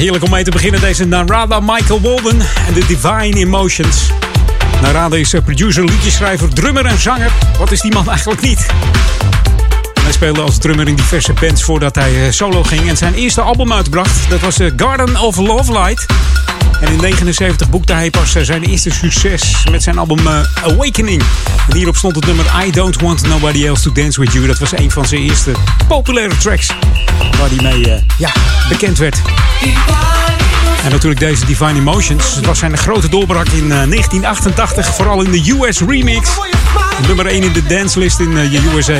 Heerlijk om mee te beginnen. Deze Narada Michael Walden en de Divine Emotions. Narada is eh, producer, liedjeschrijver, drummer en zanger. Wat is die man eigenlijk niet? Hij speelde als drummer in diverse bands voordat hij eh, solo ging en zijn eerste album uitbracht. Dat was eh, Garden of Love Light. En in 1979 boekte hij pas zijn eerste succes met zijn album Awakening. En hierop stond het nummer I Don't Want Nobody Else to Dance With You. Dat was een van zijn eerste populaire tracks waar hij mee ja, bekend werd. En natuurlijk deze Divine Emotions. Het was zijn grote doorbraak in 1988, vooral in de US remix. Nummer 1 in de dancelist in de USA.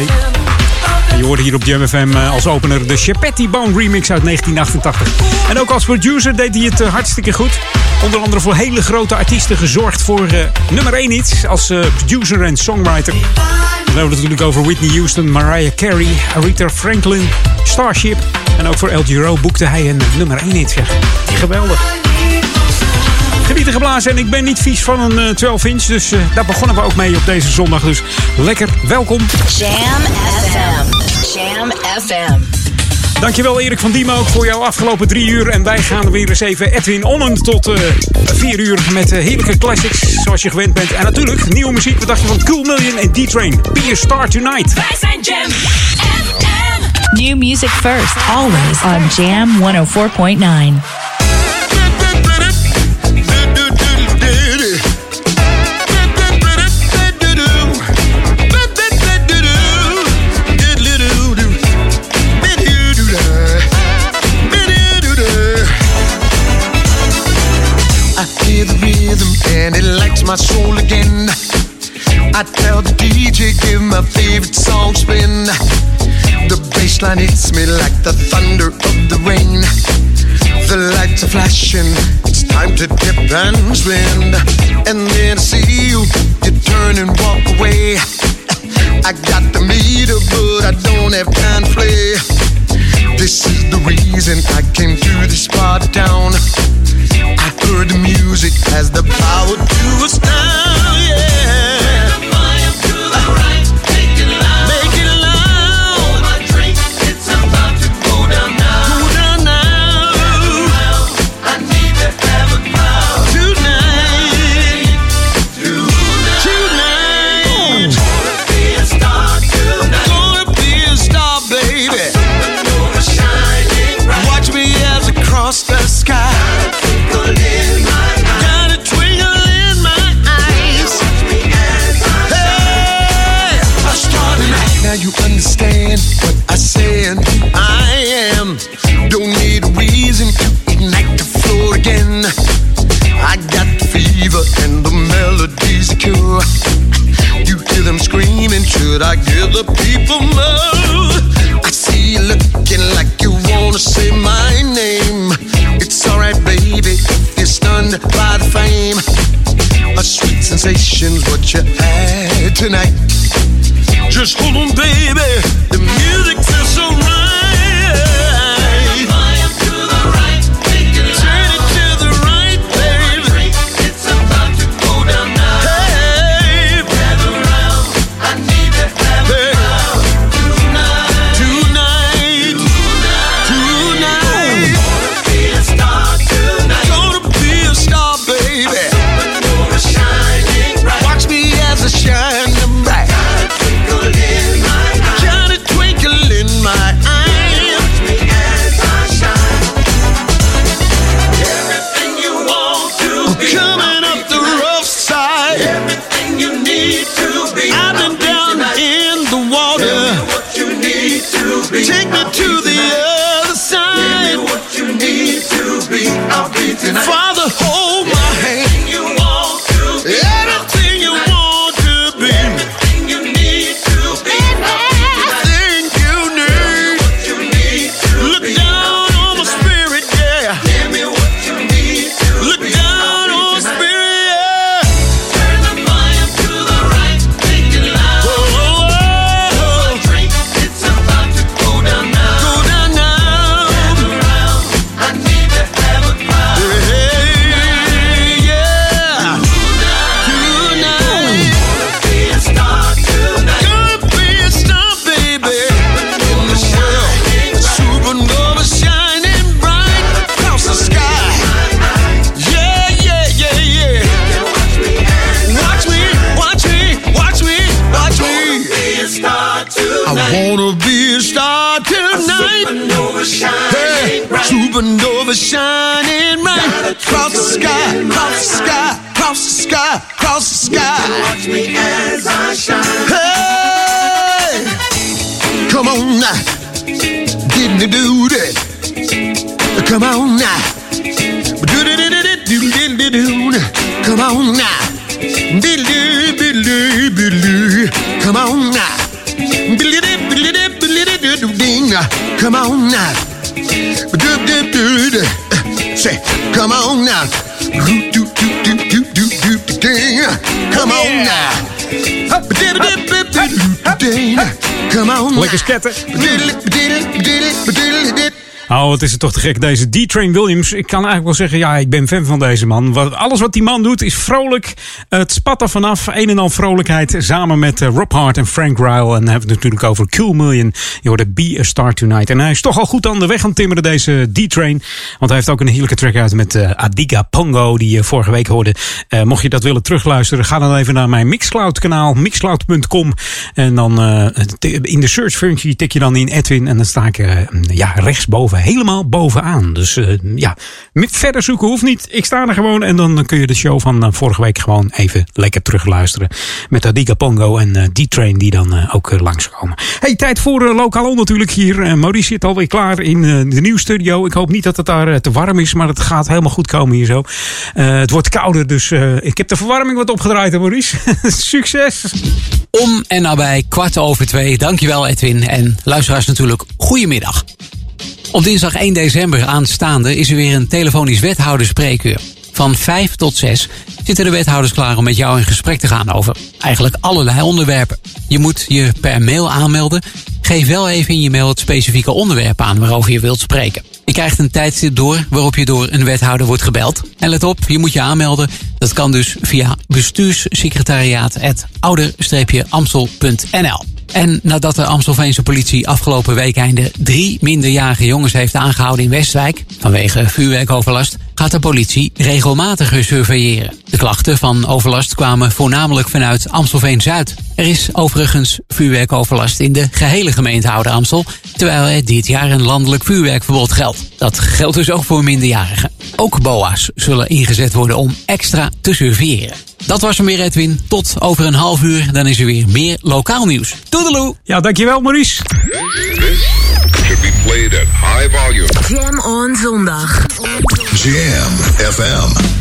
En je hoorde hier op JMFM als opener de Chapetti Bone remix uit 1988. En ook als producer deed hij het hartstikke goed. Onder andere voor hele grote artiesten gezorgd voor nummer 1 iets als producer en songwriter. Dan hebben we het natuurlijk over Whitney Houston, Mariah Carey, Aretha Franklin, Starship. En ook voor El Giro boekte hij een nummer 1 hit. Geweldig. Gebieden geblazen en ik ben niet vies van een uh, 12 inch. Dus uh, daar begonnen we ook mee op deze zondag. Dus lekker, welkom. Jam FM. Jam FM. Dankjewel Erik van Diemen ook voor jouw afgelopen drie uur. En wij gaan weer eens even Edwin Onnen tot uh, vier uur met uh, heerlijke classics zoals je gewend bent. En natuurlijk nieuwe muziek. Wat dacht je van Cool Million en D-Train? Be a Star Tonight. Wij zijn Jam. New music first, always on Jam 104.9. and it lights my soul again. I tell the DJ, give my favorite song spin. The bassline hits me like the thunder of the rain. The lights are flashing, it's time to dip and spin. And then I see you, you turn and walk away. I got the meter, but I don't have time to play. This is the reason I came to this part of town. I heard the music has the power to astound, yeah. The people more? I see you looking like you wanna say my name. It's alright, baby, you're stunned by the fame. A sweet sensation's what you had tonight. Just hold on, baby. now, didn't do that. Come on now. do do do do do do do do. Come on now. Come on now. Come on now. do do do do. Say, come on now. do do do do do do do do. Come on now. Come on now. Lekker sketten. Oh, wat is het toch te gek, deze D-Train Williams. Ik kan eigenlijk wel zeggen, ja, ik ben fan van deze man. Alles wat die man doet is vrolijk. Het spat er vanaf. Een en al vrolijkheid. Samen met eh, Rob Hart en Frank Ryle. En dan hebben we het natuurlijk over Cool Million. Je hoorde Be a Star Tonight. En hij is toch al goed aan de weg aan timmeren, deze D-Train. Want hij heeft ook een heerlijke track uit met eh, Adiga Pongo. Die je vorige week hoorde. Eh, mocht je dat willen terugluisteren, ga dan even naar mijn Mixcloud kanaal. Mixcloud.com. En dan eh, in de search functie tik je dan in Edwin. En dan sta ik eh, ja, rechtsboven helemaal bovenaan. Dus uh, ja, verder zoeken hoeft niet. Ik sta er gewoon en dan kun je de show van uh, vorige week gewoon even lekker terugluisteren. Met Adiga Pongo en uh, D-Train die dan ook langskomen. Hey, tijd voor Lokaal natuurlijk hier. Maurice zit alweer klaar in de nieuwe studio. Ik hoop niet dat het daar te warm is, maar het gaat helemaal goed komen hier zo. Het wordt kouder, dus ik heb de verwarming wat opgedraaid, hè, Maurice. Succes! Om en nabij kwart over twee. Dankjewel Edwin. En luisteraars natuurlijk, goedemiddag. Op dinsdag 1 december aanstaande is er weer een telefonisch wethouderspreekuur. Van 5 tot 6 zitten de wethouders klaar om met jou in gesprek te gaan over eigenlijk allerlei onderwerpen. Je moet je per mail aanmelden. Geef wel even in je mail het specifieke onderwerp aan waarover je wilt spreken. Je krijgt een tijdstip door waarop je door een wethouder wordt gebeld. En let op, je moet je aanmelden. Dat kan dus via bestuurssecretariaat.ouder-amstel.nl. En nadat de Amstelveense politie afgelopen weekende drie minderjarige jongens heeft aangehouden in Westwijk vanwege vuurwerkoverlast, gaat de politie regelmatiger surveilleren. De klachten van overlast kwamen voornamelijk vanuit Amstelveen Zuid. Er is overigens vuurwerkoverlast in de gehele gemeente Oude Amstel, terwijl er dit jaar een landelijk vuurwerkverbod geldt. Dat geldt dus ook voor minderjarigen. Ook BOA's zullen ingezet worden om extra te surveilleren. Dat was hem weer, Edwin. Tot over een half uur, dan is er weer meer lokaal nieuws. Toedeloe! Ja, dankjewel Maurice. Should be played at high volume. Jam on zondag. Jam FM.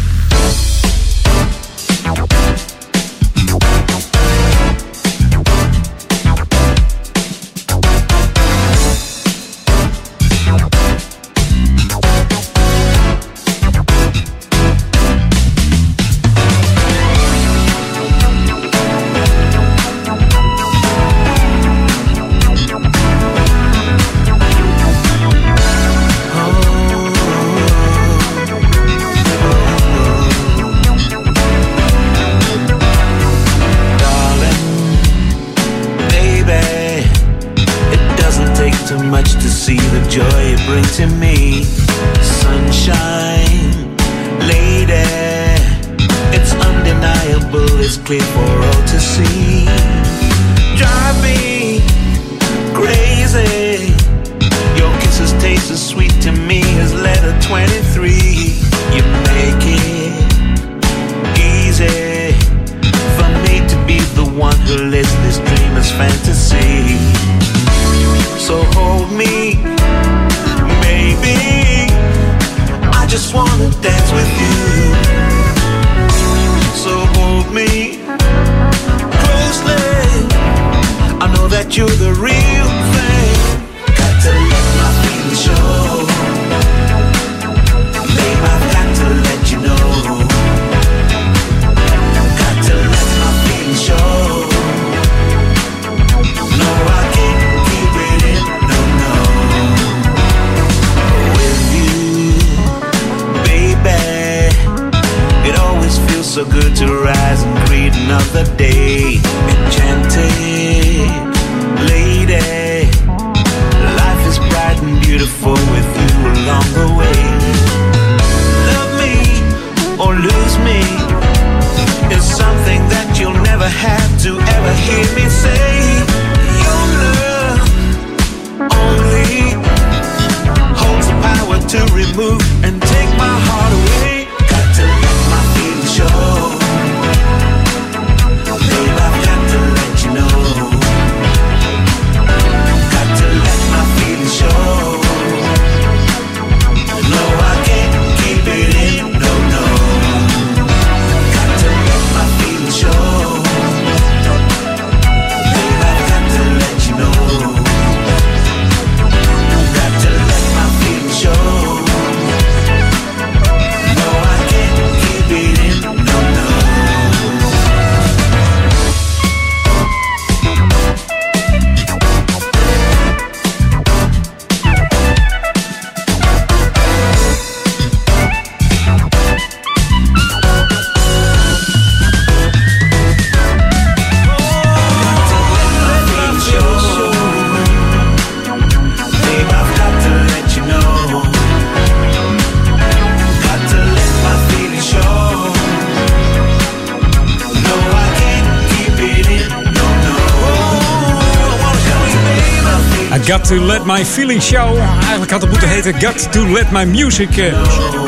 Feelings show. Eigenlijk had het moeten heten Got to let my music. eh,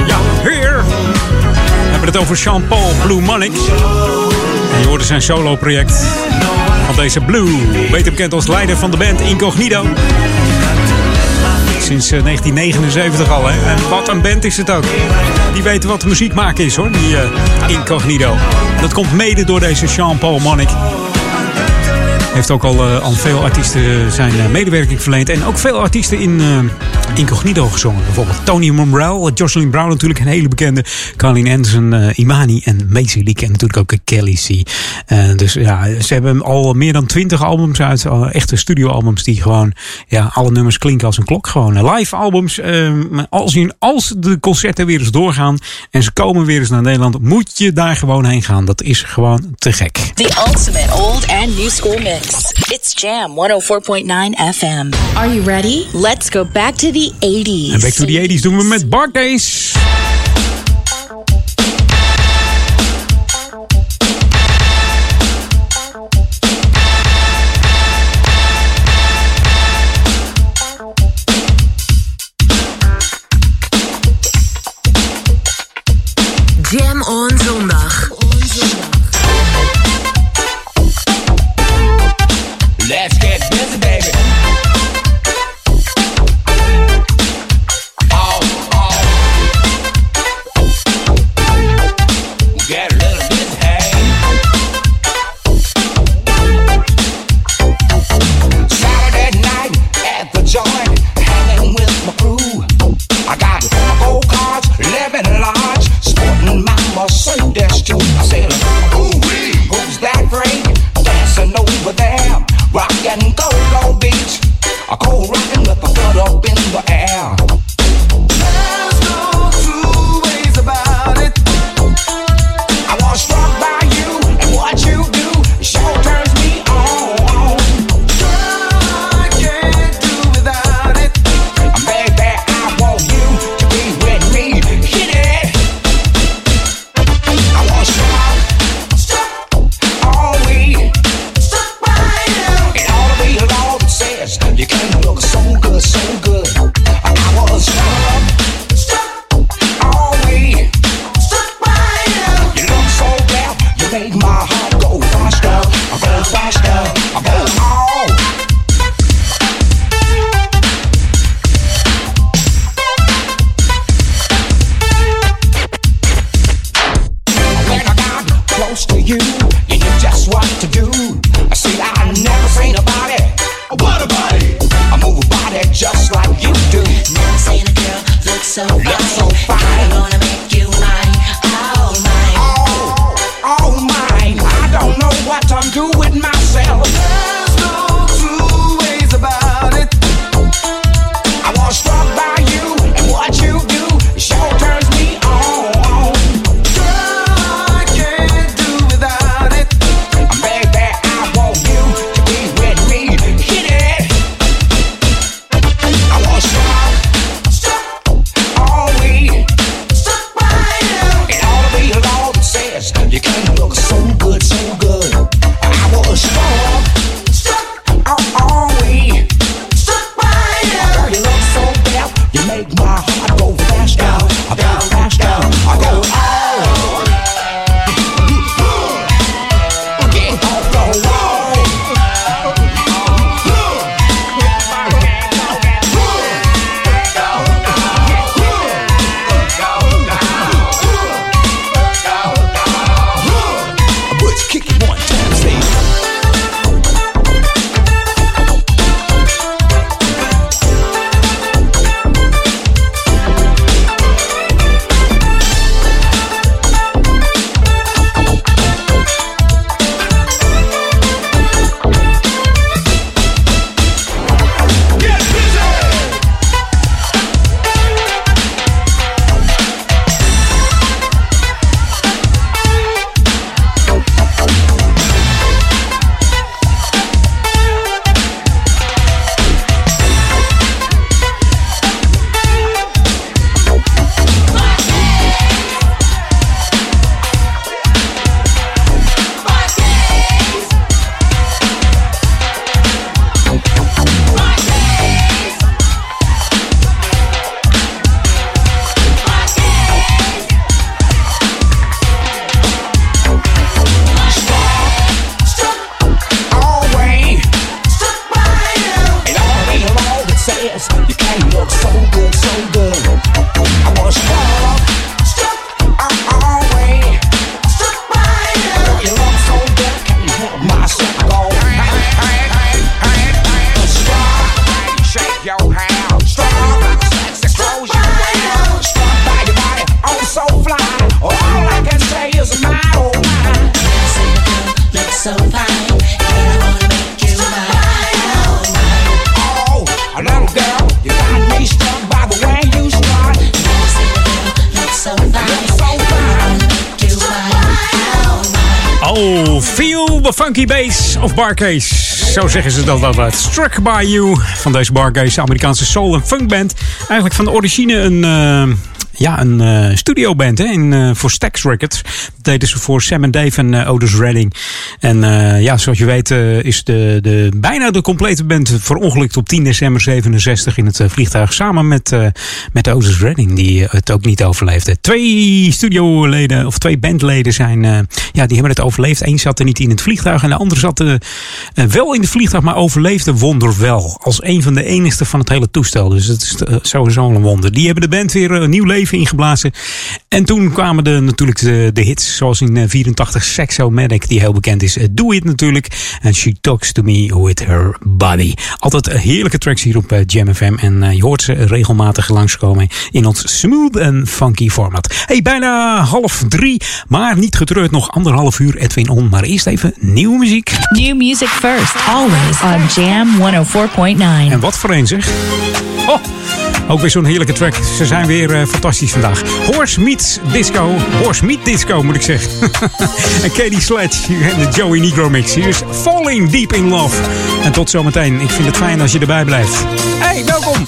ja. We hebben het over Sean Paul, Blue. En je hoorde zijn solo project van deze Blue. Beter bekend als leider van de band Incognito. Sinds eh, 1979 al, hè. En wat een band is het ook. Die weten wat muziek maken is, hoor. Die eh, Incognito. Dat komt mede door deze Sean Paul Monnick. Heeft ook al eh, aan veel artiesten zijn eh, medewerking verleend. En ook veel artiesten in eh, Incognito gezongen. Bijvoorbeeld Tony Monreal, Jocelyn Brown natuurlijk, een hele bekende. Carlin Anderson, eh, Imani en Macy Leak. En natuurlijk ook eh, Kelly C. Eh, dus ja, ze hebben al meer dan twintig albums uit. eh, echte studioalbums die gewoon, ja, alle nummers klinken als een klok. Gewoon live albums. eh, maar als, je, als de concerten weer eens doorgaan en ze komen weer eens naar Nederland, moet je daar gewoon heen gaan. Dat is gewoon te gek. The ultimate old and new school mix. It's Jam 104.9 FM. Are you ready? Let's go back to the 80s. En back to the 80s doen we met Bart I go rocking of barcase. Zo zeggen ze dat altijd. Struck by You van deze barcase, Amerikaanse soul- en funkband. Eigenlijk van de origine een... Uh, ja, een uh, studioband hè, in, uh, voor Stax Records. Dat deden ze voor Sam en Dave en uh, Otis Redding. En ja, zoals je weet is de, de, bijna de complete band verongelukt op 10 december 67 in het vliegtuig. Samen met, met Otis Redding, die het ook niet overleefde. Twee studioleden, of twee bandleden zijn, ja, die hebben het overleefd. Eén zat er niet in het vliegtuig en de andere zat wel in het vliegtuig, maar overleefde wonderwel. Als een van de enigste van het hele toestel. Dus het is sowieso een wonder. Die hebben de band weer een nieuw leven ingeblazen. En toen kwamen de, natuurlijk de, de hits, zoals in 84 Sexomatic, die heel bekend is. Do It natuurlijk. En She Talks To Me With Her Body. Altijd heerlijke tracks hier op Jam FM. En je hoort ze regelmatig langskomen in ons smooth en funky format. Hey, bijna half drie, maar niet getreurd. Nog anderhalf uur Edwin On. Maar eerst even nieuwe muziek. New music first, always on Jam 104.9. En wat voor een zeg. Oh, ook weer zo'n heerlijke track. Ze zijn weer uh, fantastisch vandaag. Horse Meets Disco. Horse Meet Disco moet ik zeggen. en Katie Sledge en de Joey Negro mix. Hier is Falling Deep in Love. En tot zometeen. Ik vind het fijn als je erbij blijft. Hey, welkom.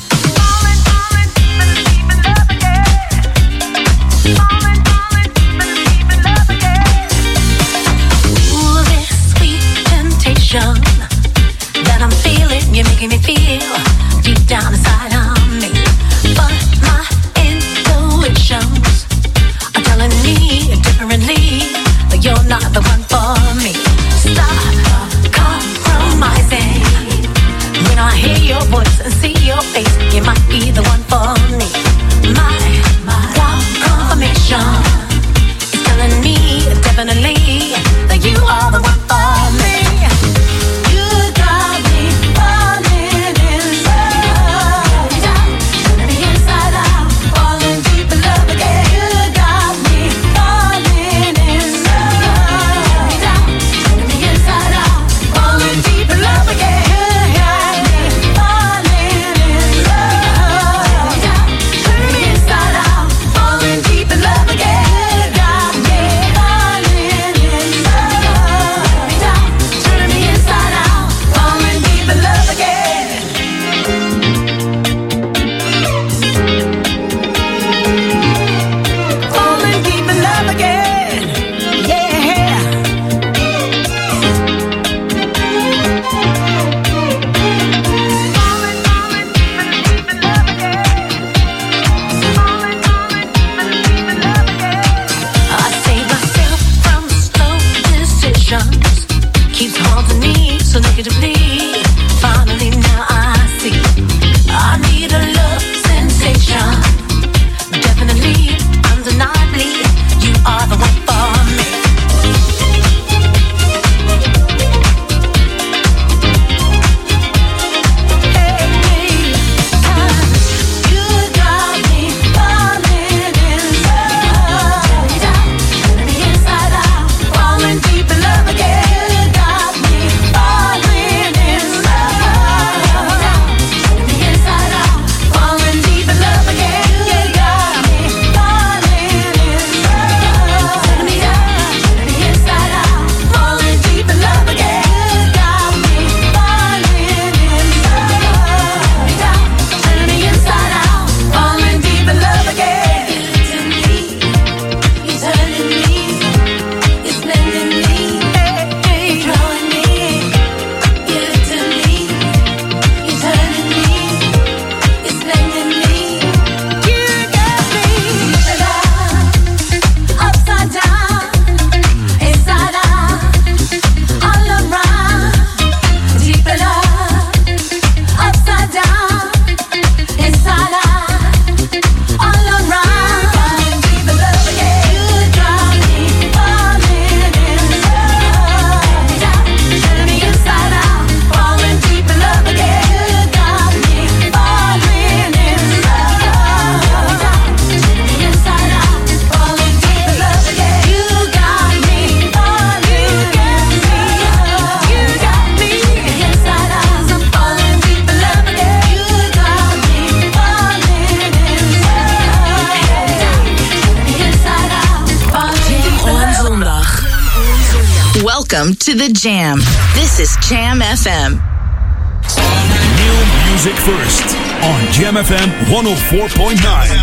That I'm feeling, you're making me feel deep down not the one Jam FM 104.9.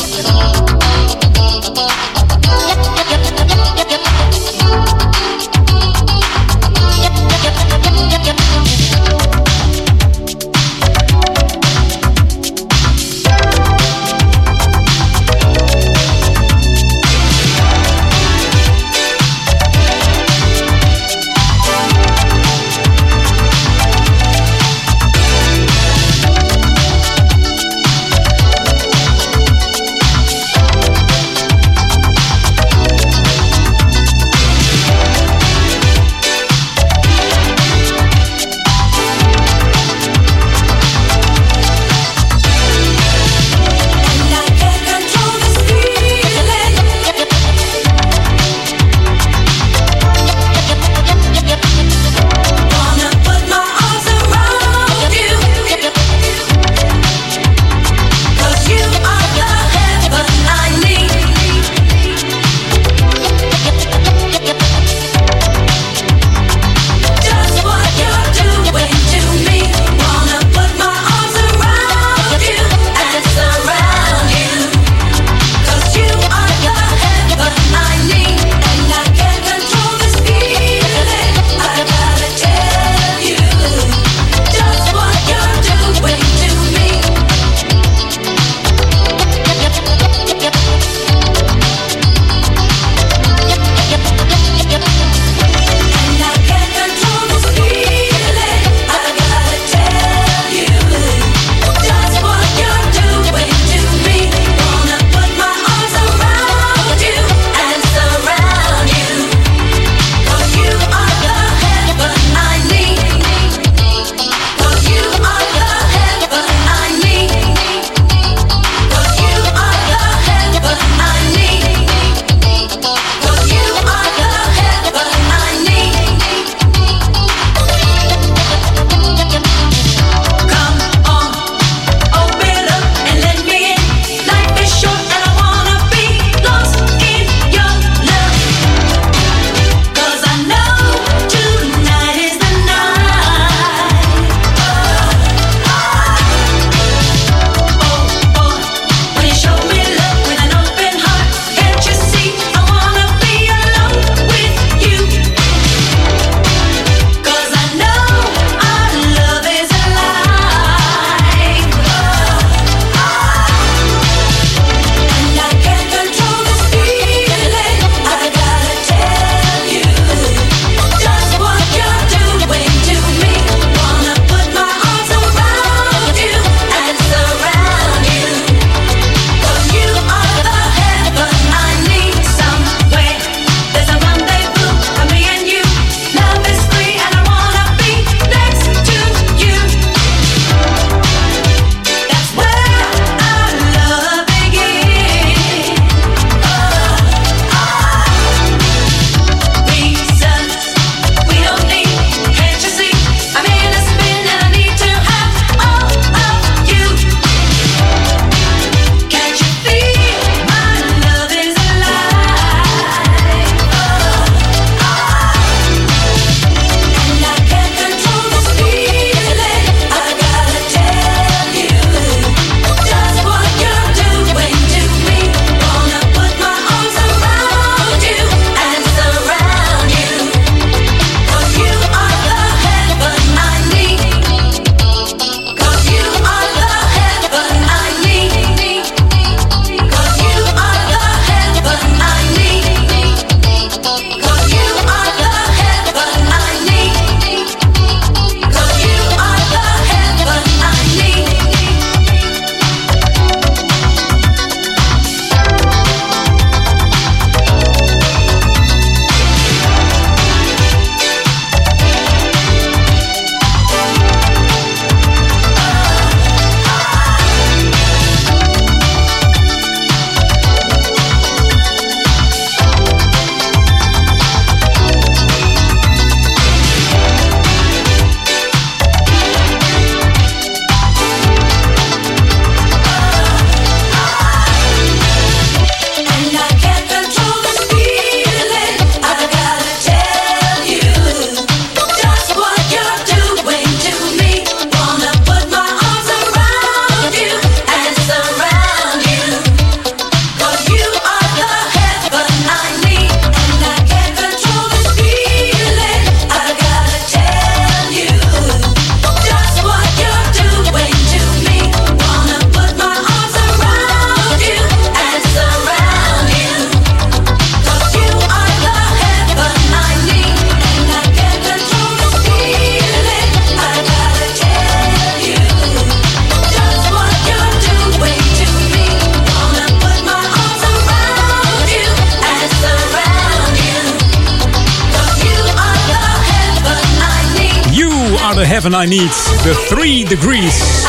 Heaven I need. The Three Degrees.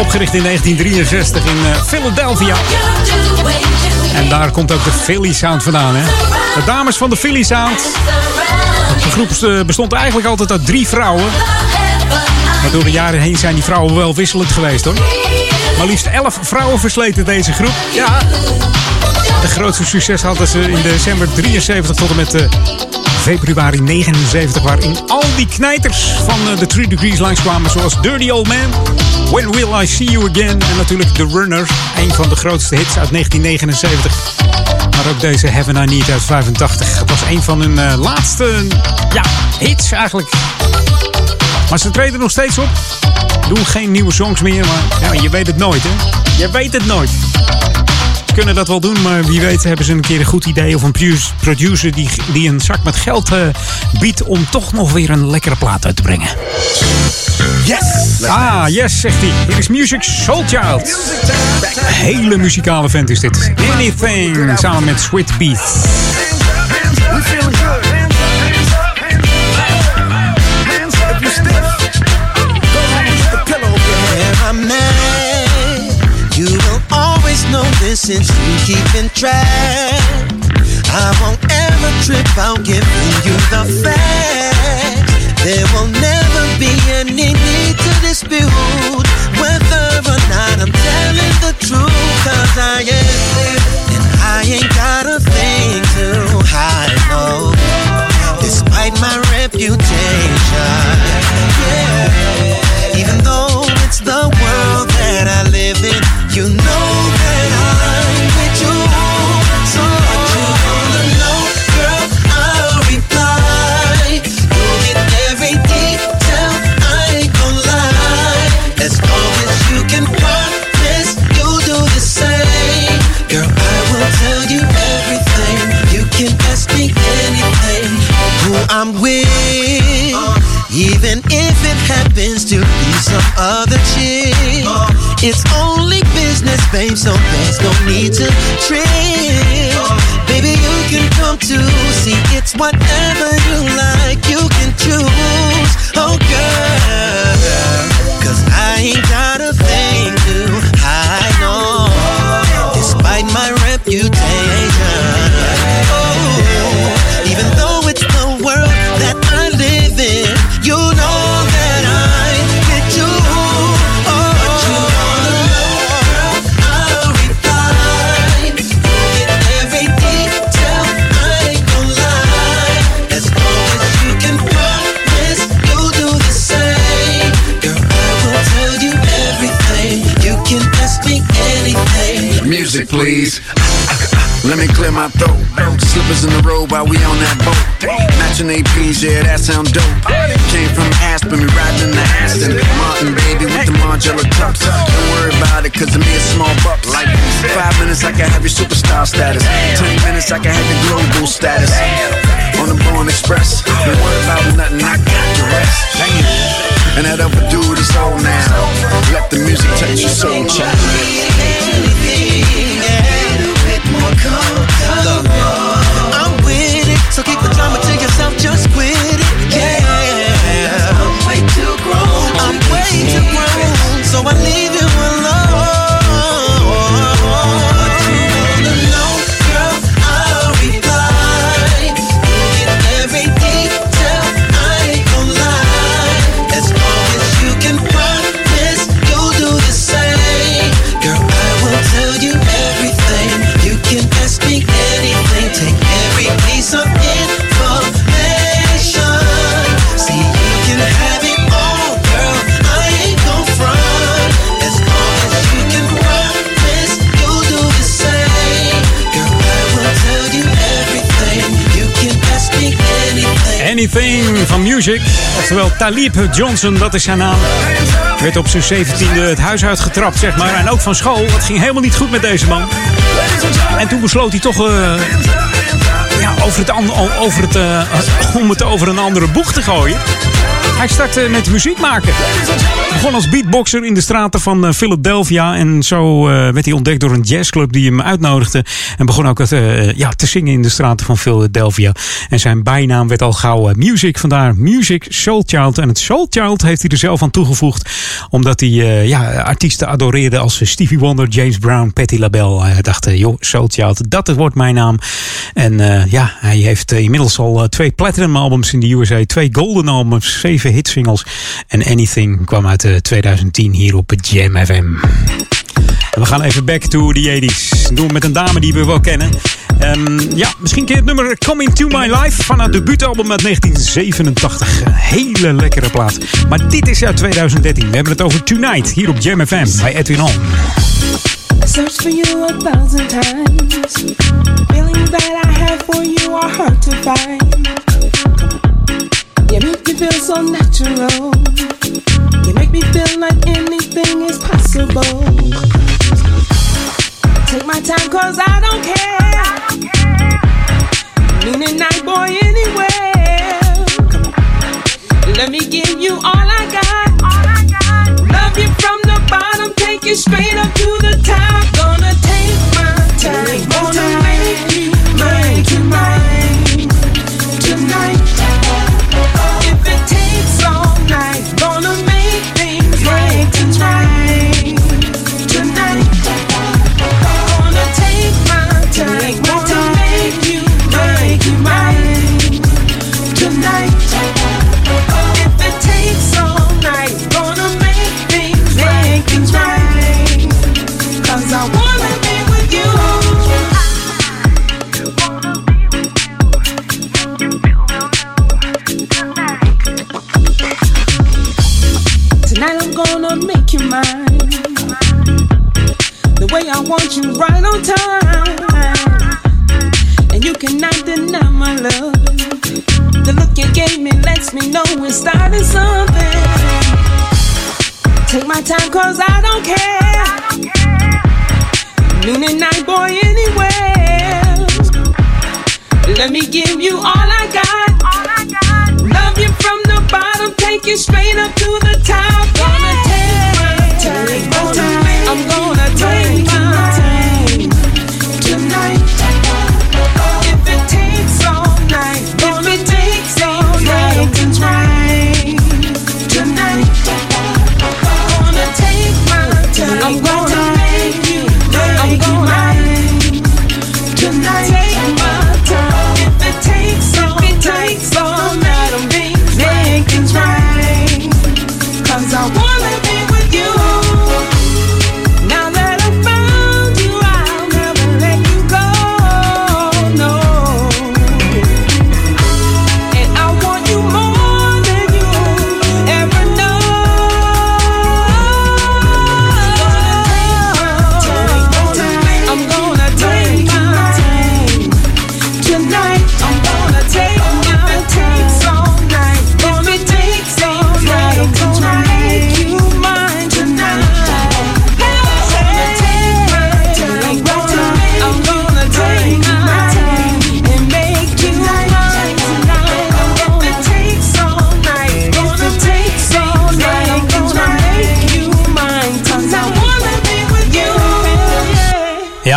Opgericht in 1963 in uh, Philadelphia. En daar komt ook de Philly Sound vandaan. Hè? De dames van de Philly Sound. De groep bestond eigenlijk altijd uit drie vrouwen. Maar door de jaren heen zijn die vrouwen wel wisselend geweest hoor. Maar liefst elf vrouwen versleten deze groep. Ja, de grootste succes hadden ze in december 73 tot en met uh, februari 79. Waarin al die knijters van uh, de Three Degrees langskwamen. Zoals Dirty Old Man, When Will I See You Again. En natuurlijk The Runner. Een van de grootste hits uit 1979. Maar ook deze Heaven I Need uit 85. Het was een van hun uh, laatste ja, hits eigenlijk. Maar ze treden nog steeds op. Doen geen nieuwe songs meer, maar ja, je weet het nooit, hè? Je weet het nooit. Kunnen dat wel doen, maar wie weet hebben ze een keer een goed idee of een producer die, die een zak met geld uh, biedt om toch nog weer een lekkere plaat uit te brengen. Yes! Ah, yes, zegt hij. Hier is Music Soul Child. Een hele muzikale vent is dit. Anything, samen met Sweet Beat. Since you keeping track. I won't ever trip out giving you the facts. There will never be any need to dispute whether or not I'm telling the truth. Cause I am, and I ain't got a thing to hide, no. Despite my reputation, yeah. Even though it's the world that I live in, you know that I'm happens to be some other chick. It's only business, babe, so there's no need to trip. Baby, you can come to see it's whatever you like, you can choose. Oh, girl, cause I ain't got Let me clear my throat. Slippers in the road while we on that boat. Matching APs, yeah, that sound dope. Came from Aspen, we riding in the Aston. Martin, baby, with the Margiela tux. Don't worry about it, cause me it's small bucks. Like five minutes, I can have your superstar status. Ten minutes, I can have your global status. On the Born Express. Don't worry about nothing, I got the rest. And that other dude is old now. Let the music touch your soul, child. I'm with it, so keep the drama to yourself, just anything. Take every piece of information. See, you can have it all, girl. I ain't gon' front. As long as you can promise, you'll do the same. Girl, I will tell you everything. You can ask me anything. Anything Music. Oftewel Talib Johnson, dat is zijn naam. Werd op zijn 17e het huis uitgetrapt, zeg maar. En ook van school. Het ging helemaal niet goed met deze man. En toen besloot hij toch eh, ja, over het, over het, eh, om het over een andere boeg te gooien. Hij startte met muziek maken. Begon als beatboxer in de straten van eh, Philadelphia. En zo eh, werd hij ontdekt door een jazzclub die hem uitnodigde. En begon ook het, eh, ja, te zingen in de straten van Philadelphia. En zijn bijnaam werd al gauw Music. Vandaar Music Soul Child. En het Soul Child heeft hij er zelf aan toegevoegd. Omdat hij ja, artiesten adoreerde als Stevie Wonder, James Brown, Patti LaBelle. Hij dacht, joh, Soul Child, dat wordt mijn naam. En ja, hij heeft inmiddels al twee platinum albums in de USA. Twee golden albums, zeven hitsingles. En Anything kwam uit eh, 2010 hier op Jam FM. We gaan even back to the 80s. Dat doen met een dame die we wel kennen. Ehm, ja, misschien je het nummer Coming to My Life van haar debuutalbum uit 1987. Een hele lekkere plaat. Maar dit is uit 2013. We hebben het over Tonight hier op Jam FM bij Edwin On. I searched for you a thousand times. Feelings that I have for you are to find. You make me feel so natural. You make me feel like anything is possible. Take my time cause I don't care. Meaning night boy anywhere. Let me give you all I got. Love you from the bottom, take you straight up to the top. Gonna take my time, gonna make you mine tonight, try. The way I want you right on time. And you cannot deny my love. The look you gave me lets me know we're starting something. Take my time cause I don't care. Noon and night boy anywhere. Let me give you all I got. Love you from the bottom, take you straight up to the top. Gonna take my time. I'm gonna I'm gonna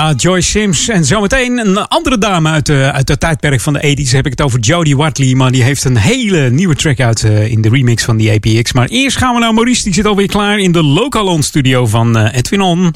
Ja, Joyce Sims. En zometeen een andere dame uit, de, uit het tijdperk van de 80s. Heb ik het over Jodie Watley. Maar die heeft een hele nieuwe track uit eh, in de remix van die APX. Maar eerst gaan we naar Maurice. Die zit alweer klaar in de Localon studio van eh, Edwin On.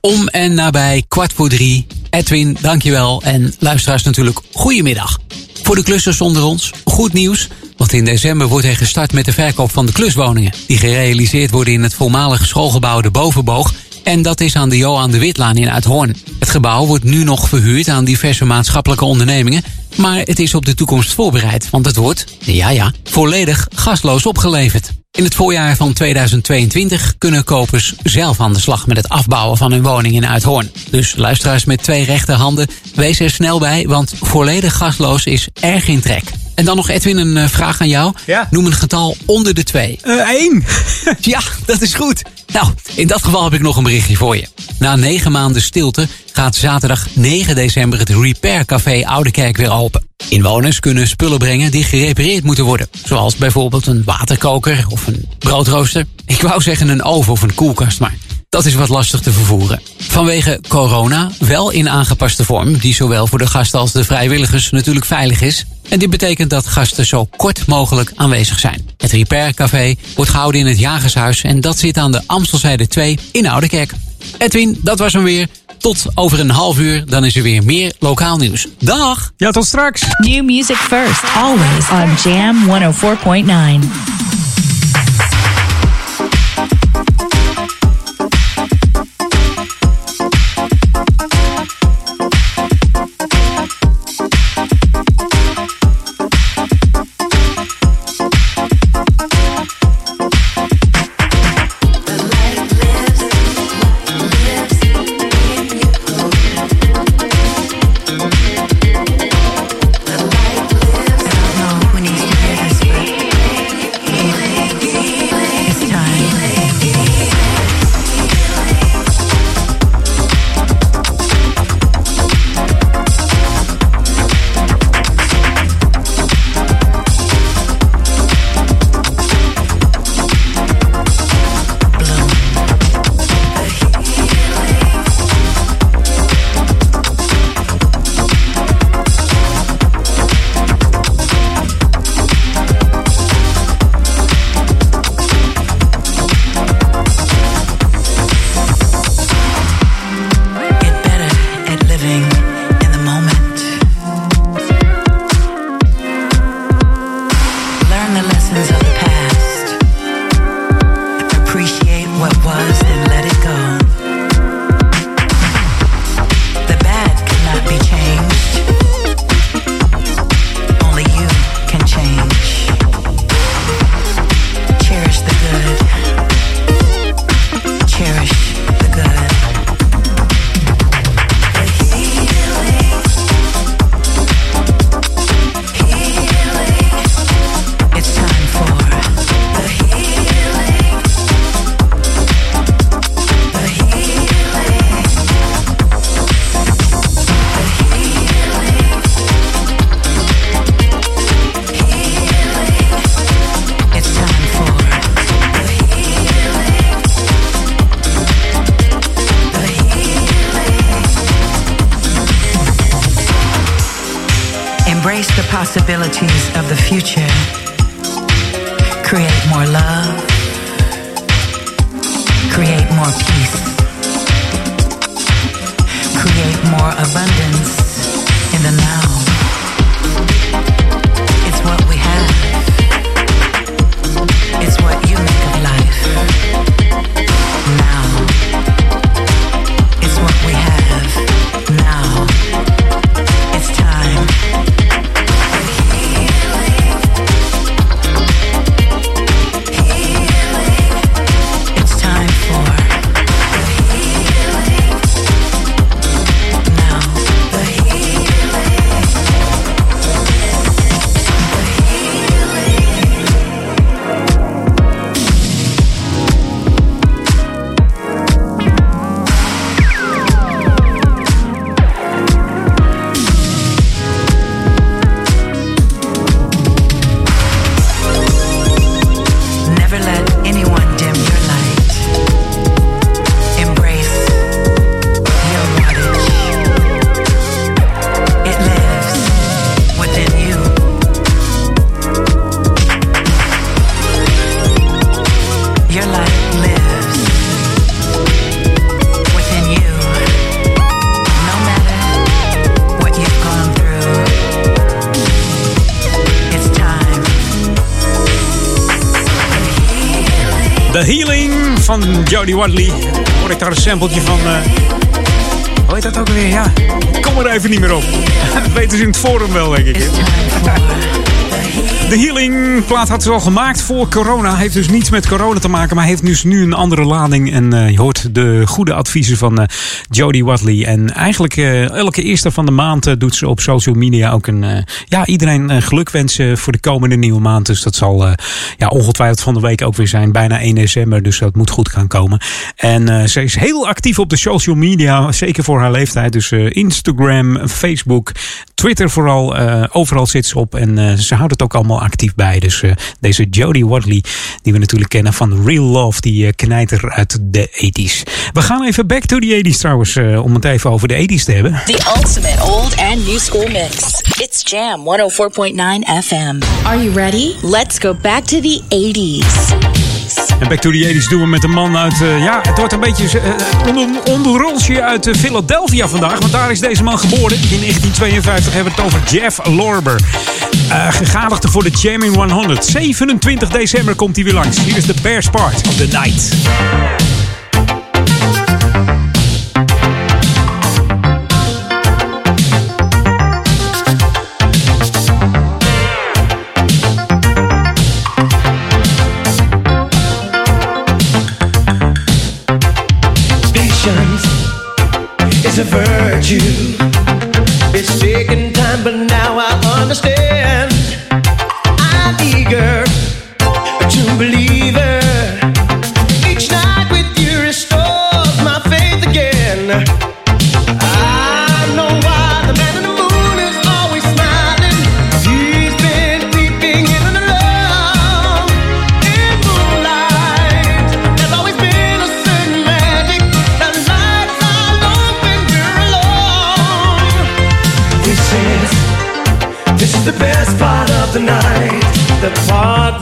Om en nabij kwart voor drie. Edwin, dankjewel. En luisteraars natuurlijk, goedemiddag. Voor de klussers onder ons, goed nieuws. Want in december wordt er gestart met de verkoop van de kluswoningen. Die gerealiseerd worden in het voormalige schoolgebouw De Bovenboog. En dat is aan de Johan de Witlaan in Uithoorn. Het gebouw wordt nu nog verhuurd aan diverse maatschappelijke ondernemingen. Maar het is op de toekomst voorbereid. Want het wordt, ja ja, volledig gasloos opgeleverd. In het voorjaar van 2022 kunnen kopers zelf aan de slag met het afbouwen van hun woning in Uithoorn. Dus luisteraars met twee rechterhanden, wees er snel bij, want volledig gasloos is erg in trek. En dan nog Edwin, een eh, vraag aan jou. Noem een getal onder de twee. Eén. ja, dat is goed. Nou, in dat geval heb ik nog een berichtje voor je. Na negen maanden stilte gaat zaterdag 9 december het Repair Café Oudekerk weer open. Inwoners kunnen spullen brengen die gerepareerd moeten worden. Zoals bijvoorbeeld een waterkoker of een broodrooster. Ik wou zeggen een oven of een koelkast, maar dat is wat lastig te vervoeren. Vanwege corona wel in aangepaste vorm, die zowel voor de gasten als de vrijwilligers natuurlijk veilig is. En dit betekent dat gasten zo kort mogelijk aanwezig zijn. Het Repair Café wordt gehouden in het Jagershuis en dat zit aan de Amstelzijde 2 in Oudekerk. Edwin, dat was hem weer. Tot over een half uur, dan is er weer meer lokaal nieuws. Dag! Ja, tot straks. New music first, always on Jam 104.9. Jodie Watley. Hoor ik daar een sampletje van... eh hoe heet dat ook weer? Ja, kom er even niet meer op. Dat weten ze in het forum wel, denk ik. De Healing plaat had ze al gemaakt voor corona. Heeft dus niets met corona te maken, maar heeft dus nu een andere lading. En uh, je hoort de goede adviezen van uh, Jodie Watley. En eigenlijk uh, elke eerste van de maand doet ze op social media ook een... ja, iedereen geluk wensen voor de komende nieuwe maand. Dus dat zal ja, ongetwijfeld van de week ook weer zijn. Bijna 1 december, dus dat moet goed gaan komen. En ze is heel actief op de social media, zeker voor haar leeftijd. Dus Instagram, Facebook, Twitter vooral. overal zit ze op en ze houdt het ook allemaal actief bij. Dus uh, deze Jodie Watley, die we natuurlijk kennen van Real Love, die uh, knijter uit de 80s. We gaan even back to the 80s trouwens, uh, om het even over de 80s te hebben. The ultimate old and new school mix. It's Jam 104.9 FM. Are you ready? Let's go back to the 80s. En Back to the 80s doen we met een man uit... Uh, ja, het wordt een beetje uh, een onderrolsje uit Philadelphia vandaag. Want daar is deze man geboren. In 1952 hebben we het over Jeff Lorber. gegadigde voor de Jamming 100. 27 december komt hij weer langs. Hier is de Bears Part of the Night. A virtue. It's taken time, but now I understand.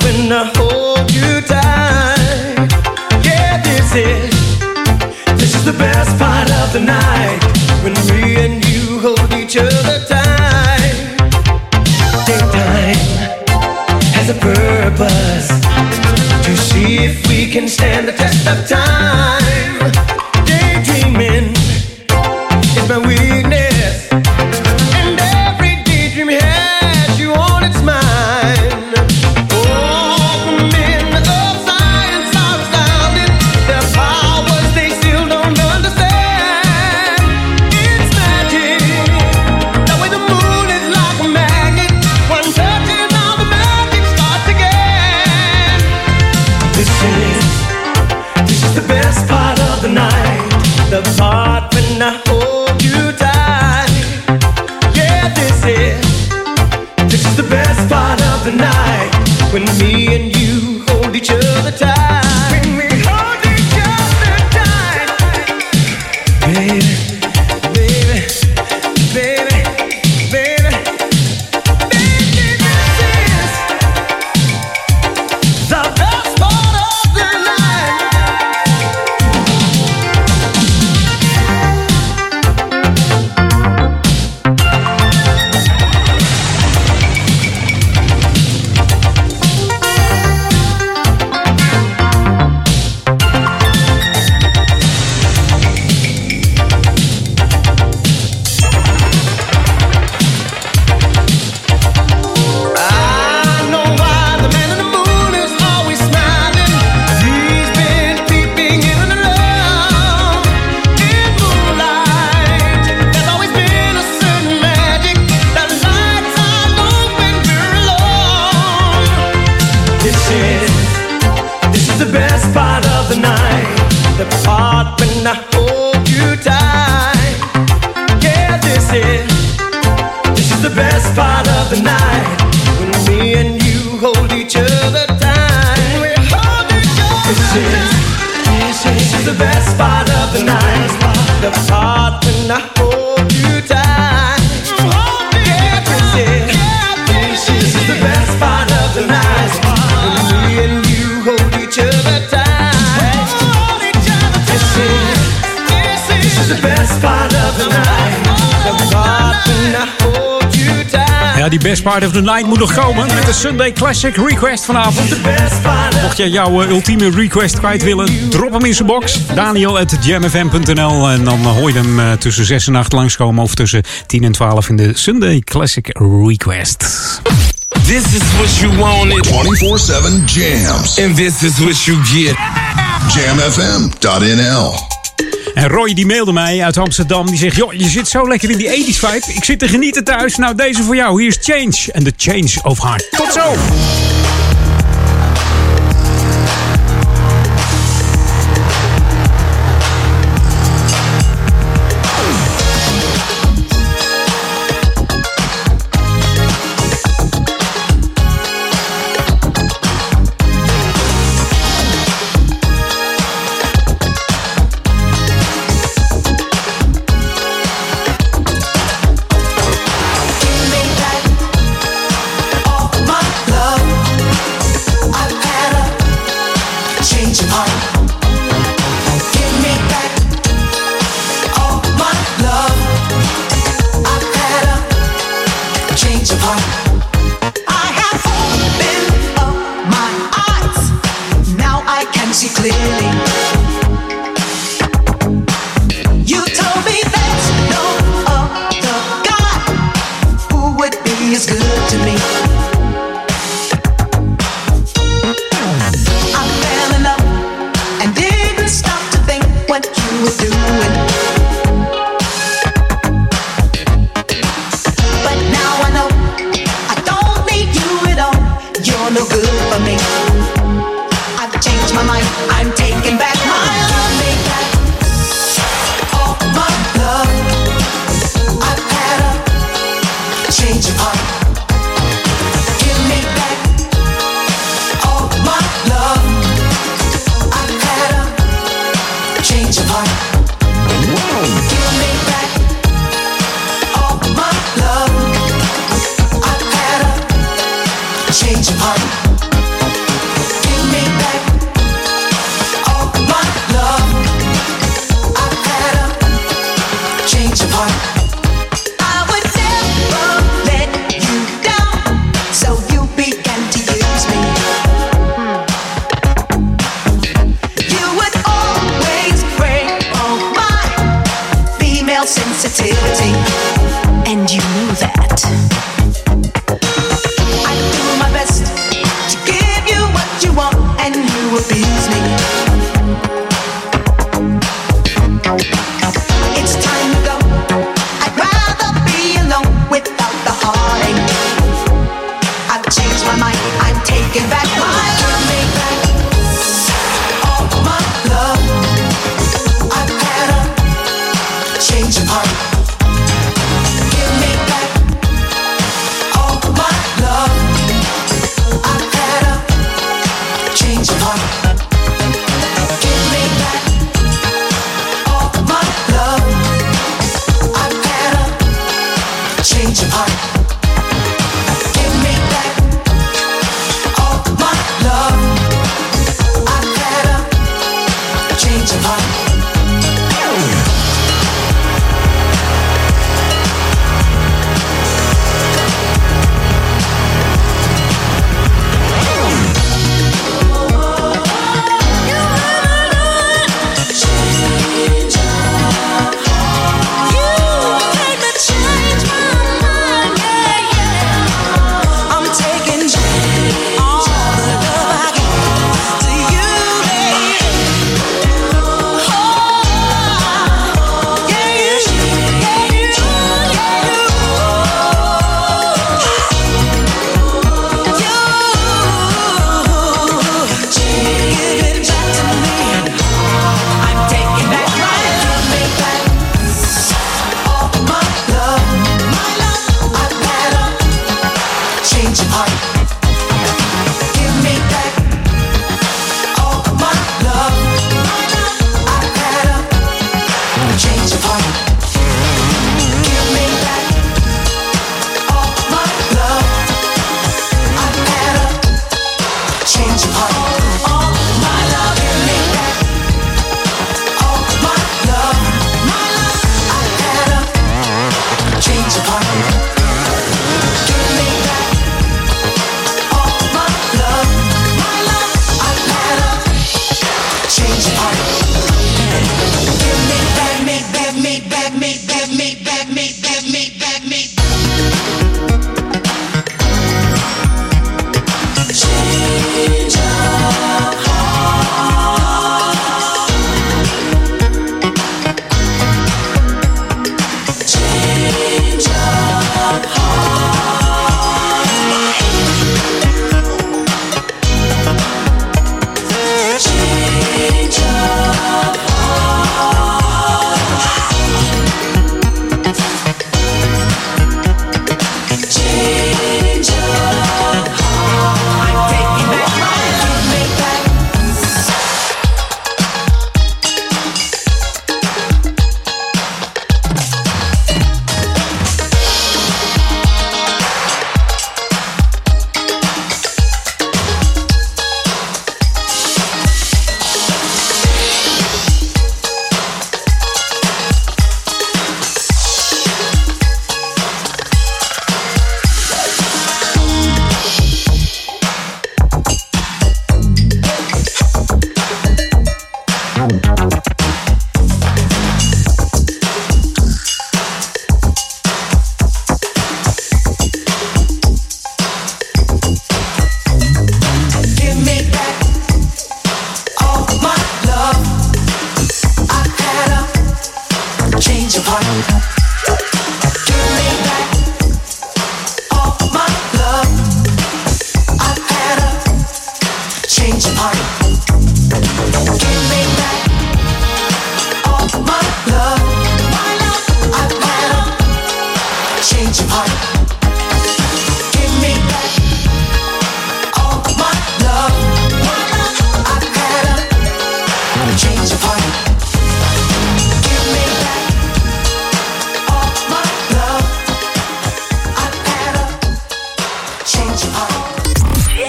When I hold you tight. Yeah, this is this is the best part of the night. When me and you hold each other tight. Daytime has a purpose to see if we can stand the test of time. Of the Night moet nog komen met de Sunday Classic Request vanavond. Mocht jij jouw eh, ultieme request kwijt willen, drop hem in zijn box. Daniel at jamfm.nl en dan hoor je hem eh, tussen 6 en 8 langskomen of tussen 10 en 12 in de Sunday Classic Request. This is what you wanted. 24-7 jams. And this is what you get. jamfm.nl en Roy die mailde mij uit Amsterdam. Die zegt, joh, je zit zo lekker in die 80s vibe. Ik zit te genieten thuis. Nou, deze voor jou. Hier is Change. En de Change of Heart. Tot zo!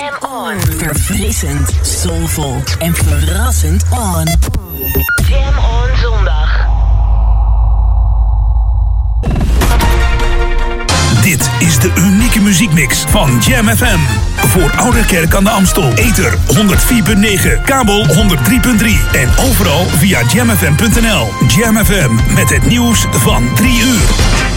Jam on. Verfrissend, soulvol en verrassend on. Jam on zondag. Dit is de unieke muziekmix van Jam FM. Voor Ouderkerk aan de Amstel. Ether 104.9, kabel 103.3 en overal via jamfm.nl. Jam FM met het nieuws van 3 uur.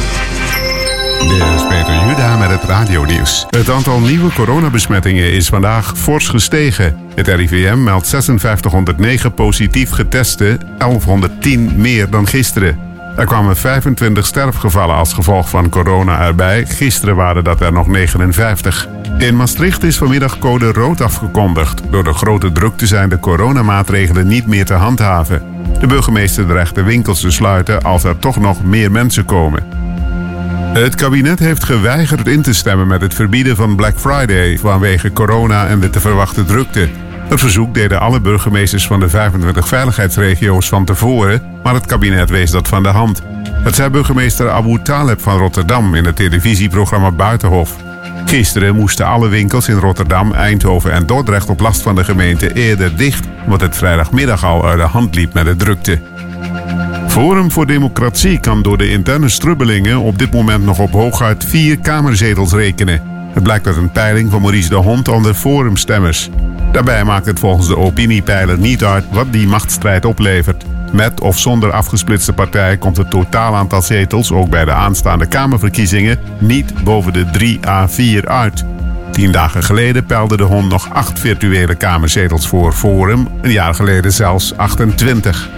Dit is Peter Juda met het radionieuws. Het aantal nieuwe coronabesmettingen is vandaag fors gestegen. Het RIVM meldt 5609 positief geteste, 1110 meer dan gisteren. Er kwamen 25 sterfgevallen als gevolg van corona erbij. Gisteren waren dat er nog 59. In Maastricht is vanmiddag code rood afgekondigd. Door de grote drukte zijn de coronamaatregelen niet meer te handhaven. De burgemeester dreigt de winkels te sluiten als er toch nog meer mensen komen. Het kabinet heeft geweigerd in te stemmen met het verbieden van Black Friday vanwege corona en de te verwachten drukte. Het verzoek deden alle burgemeesters van de 25 veiligheidsregio's van tevoren, maar het kabinet wees dat van de hand. Dat zei burgemeester Abu Taleb van Rotterdam in het televisieprogramma Buitenhof. Gisteren moesten alle winkels in Rotterdam, Eindhoven en Dordrecht op last van de gemeente eerder dicht, omdat het vrijdagmiddag al uit de hand liep met de drukte. Forum voor Democratie kan door de interne strubbelingen op dit moment nog op hooguit vier kamerzetels rekenen. Het blijkt uit een peiling van Maurice de Hond onder forumstemmers. Daarbij maakt het volgens de opiniepeiler niet uit wat die machtsstrijd oplevert. Met of zonder afgesplitste partij komt het totaal aantal zetels, ook bij de aanstaande Kamerverkiezingen, niet boven de 3 à 4 uit. Tien dagen geleden peilde de Hond nog acht virtuele Kamerzetels voor Forum, een jaar geleden zelfs 28.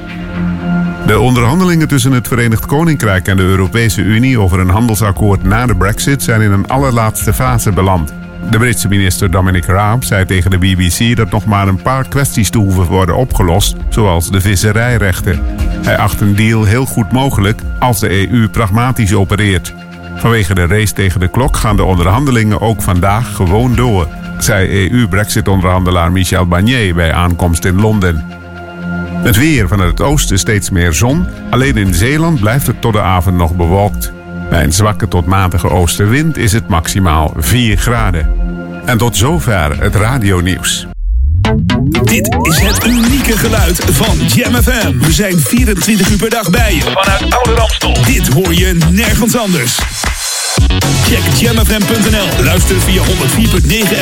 De onderhandelingen tussen het Verenigd Koninkrijk en de Europese Unie over een handelsakkoord na de Brexit zijn in een allerlaatste fase beland. De Britse minister Dominic Raab zei tegen de BBC dat nog maar een paar kwesties te hoeven worden opgelost, zoals de visserijrechten. Hij acht een deal heel goed mogelijk als de EU pragmatisch opereert. Vanwege de race tegen de klok gaan de onderhandelingen ook vandaag gewoon door, zei EU-Brexit-onderhandelaar Michel Barnier bij aankomst in Londen. Het weer vanuit het oosten steeds meer zon. Alleen in Zeeland blijft het tot de avond nog bewolkt. Bij een zwakke tot matige oostenwind is het maximaal 4 graden. En tot zover het radionieuws. Dit is het unieke geluid van Jam FM. We zijn 24 uur per dag bij je. Vanuit Oude Ramstel. Dit hoor je nergens anders. Check jamfm.nl. Luister via 104.9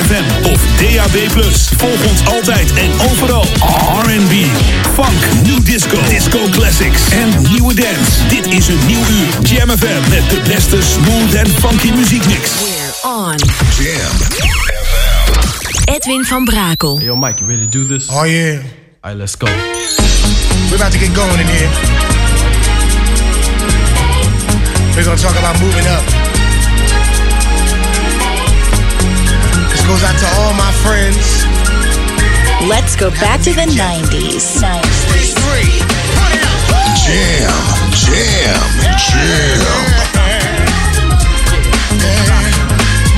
FM of DAB+. Volg ons altijd en overal. R&B, funk, new disco, disco classics en nieuwe dance. Dit is een nieuw uur. Jam FM met de beste smooth en funky muziekmix. We're on. Jam Edwin van Brakel. Hey, yo, Mike, you ready to do this? Oh, yeah. All right, let's go. We're about to get going in here. We're gonna talk about moving up. Goes out to all my friends. Let's go back to the 90s. Jam, jam, jam.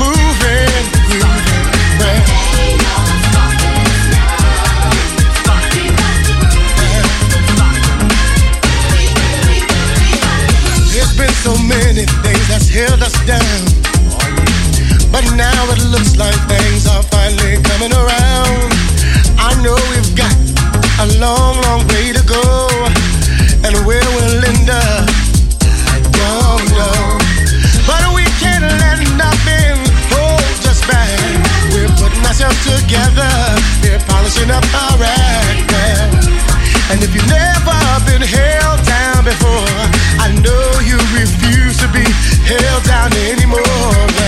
Moving, grooving, There's been so many things that's held us down. But now it looks like things are finally coming around. I know we've got a long, long way to go. And where we'll end up, I don't know. But we can't let nothing hold us back. We're putting ourselves together. We're polishing up our act. And if you've never been held down before, I know you refuse to be held down anymore.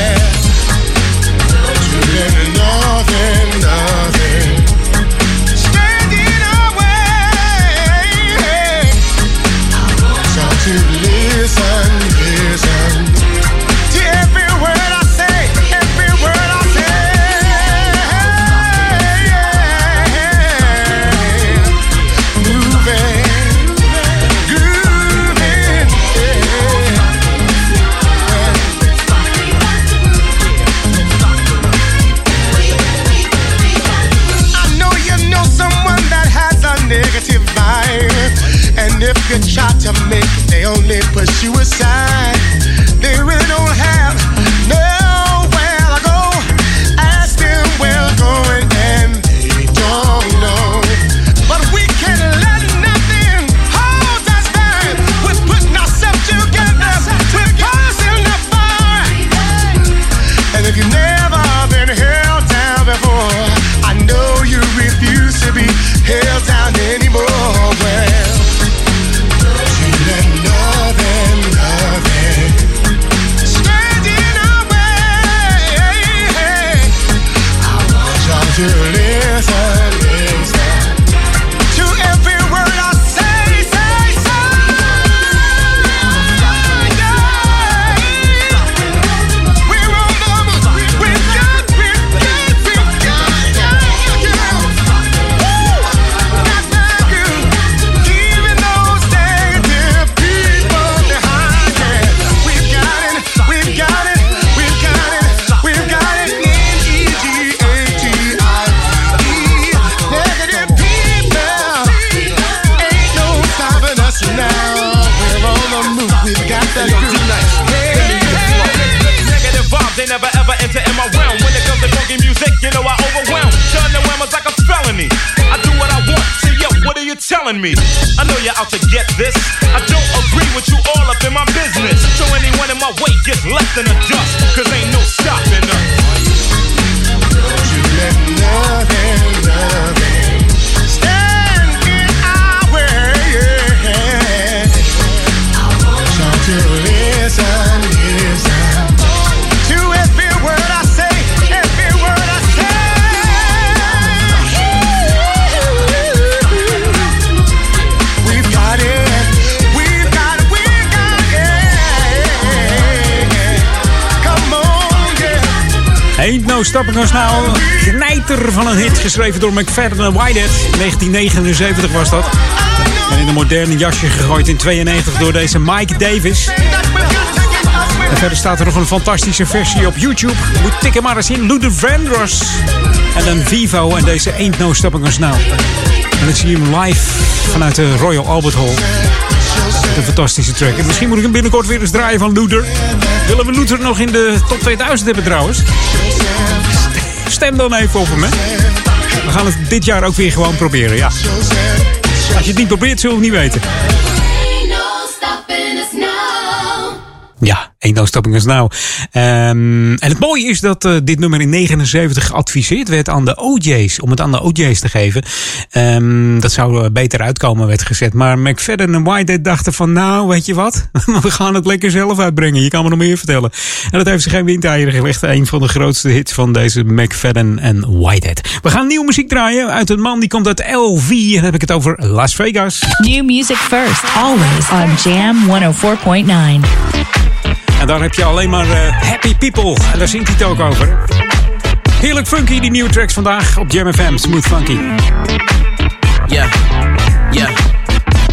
Door McFadden en Whitehead. 1979 was dat. En in een moderne jasje gegooid in 92 door deze Mike Davis. En verder staat er nog een fantastische versie op YouTube. Moet tikken maar eens in. Luther Vandross. En dan Vivo en deze Ain't No Stopping Us Now. En dan zie hem live vanuit de Royal Albert Hall. Een fantastische track. En misschien moet ik hem binnenkort weer eens draaien van Luther. Willen we Luther nog in de top 2000 hebben trouwens? Stem dan even op hem, hè. Gaan het dit jaar ook weer gewoon proberen, ja. Als je het niet probeert, zullen we het niet weten. Ja, Ain't No Stopping Us Now. Ehm, en het mooie is dat eh, dit nummer in 79 geadviseerd werd aan de OJ's. Om het aan de OJ's te geven. Ehm, dat zou er beter uitkomen, werd gezet. Maar McFadden en Whitehead dachten van... Nou, weet je wat? We gaan het lekker zelf uitbrengen. Je kan me nog meer vertellen. En dat heeft ze geen windeieren gelegd. Een van de grootste hits van deze McFadden en Whitehead. We gaan nieuwe muziek draaien uit een man die komt uit LV. En dan heb ik het over Las Vegas. New music first, always on Jam 104.9. En daar heb je alleen maar eh, happy people. En daar zingt hij het ook over. Heerlijk funky, die nieuwe tracks vandaag op Jam FM. Smooth funky. Yeah, yeah,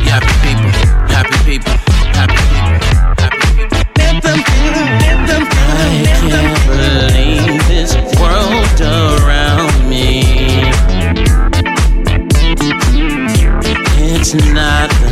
happy people, happy people, happy people, happy people. Let them believe this world around me. It's not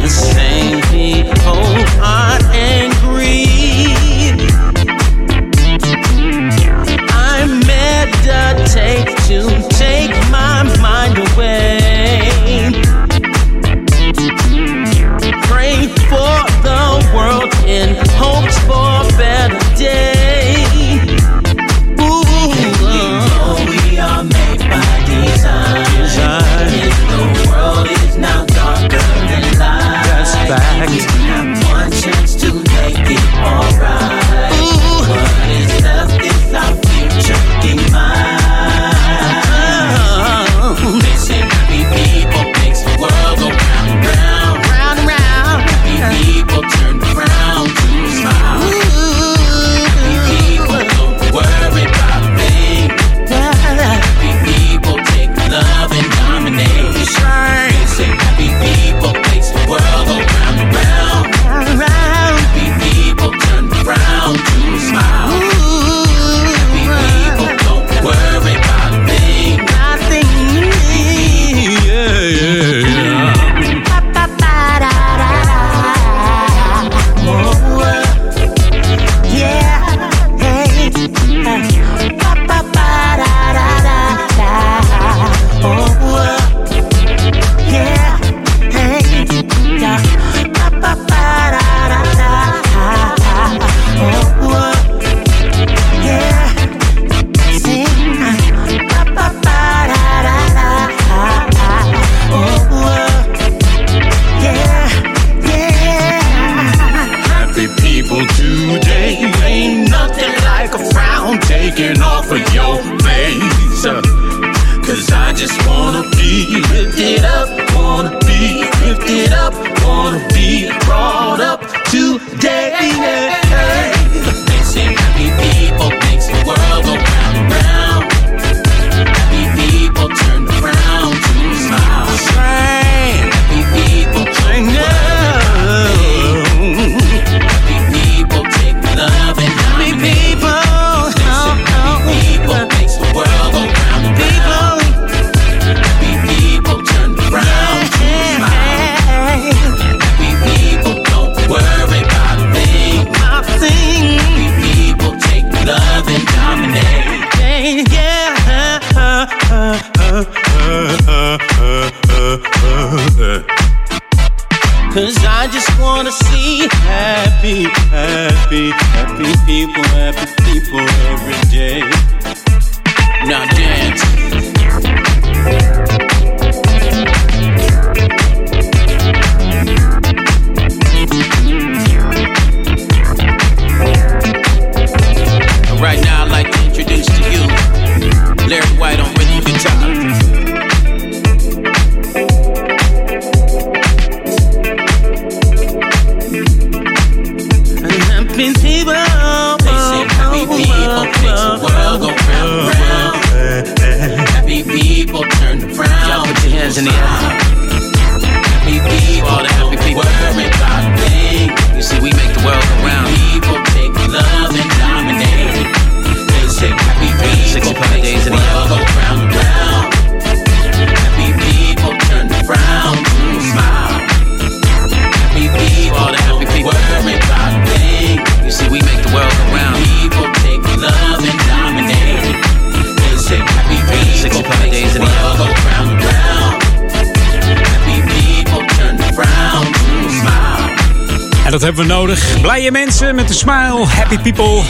Happy people.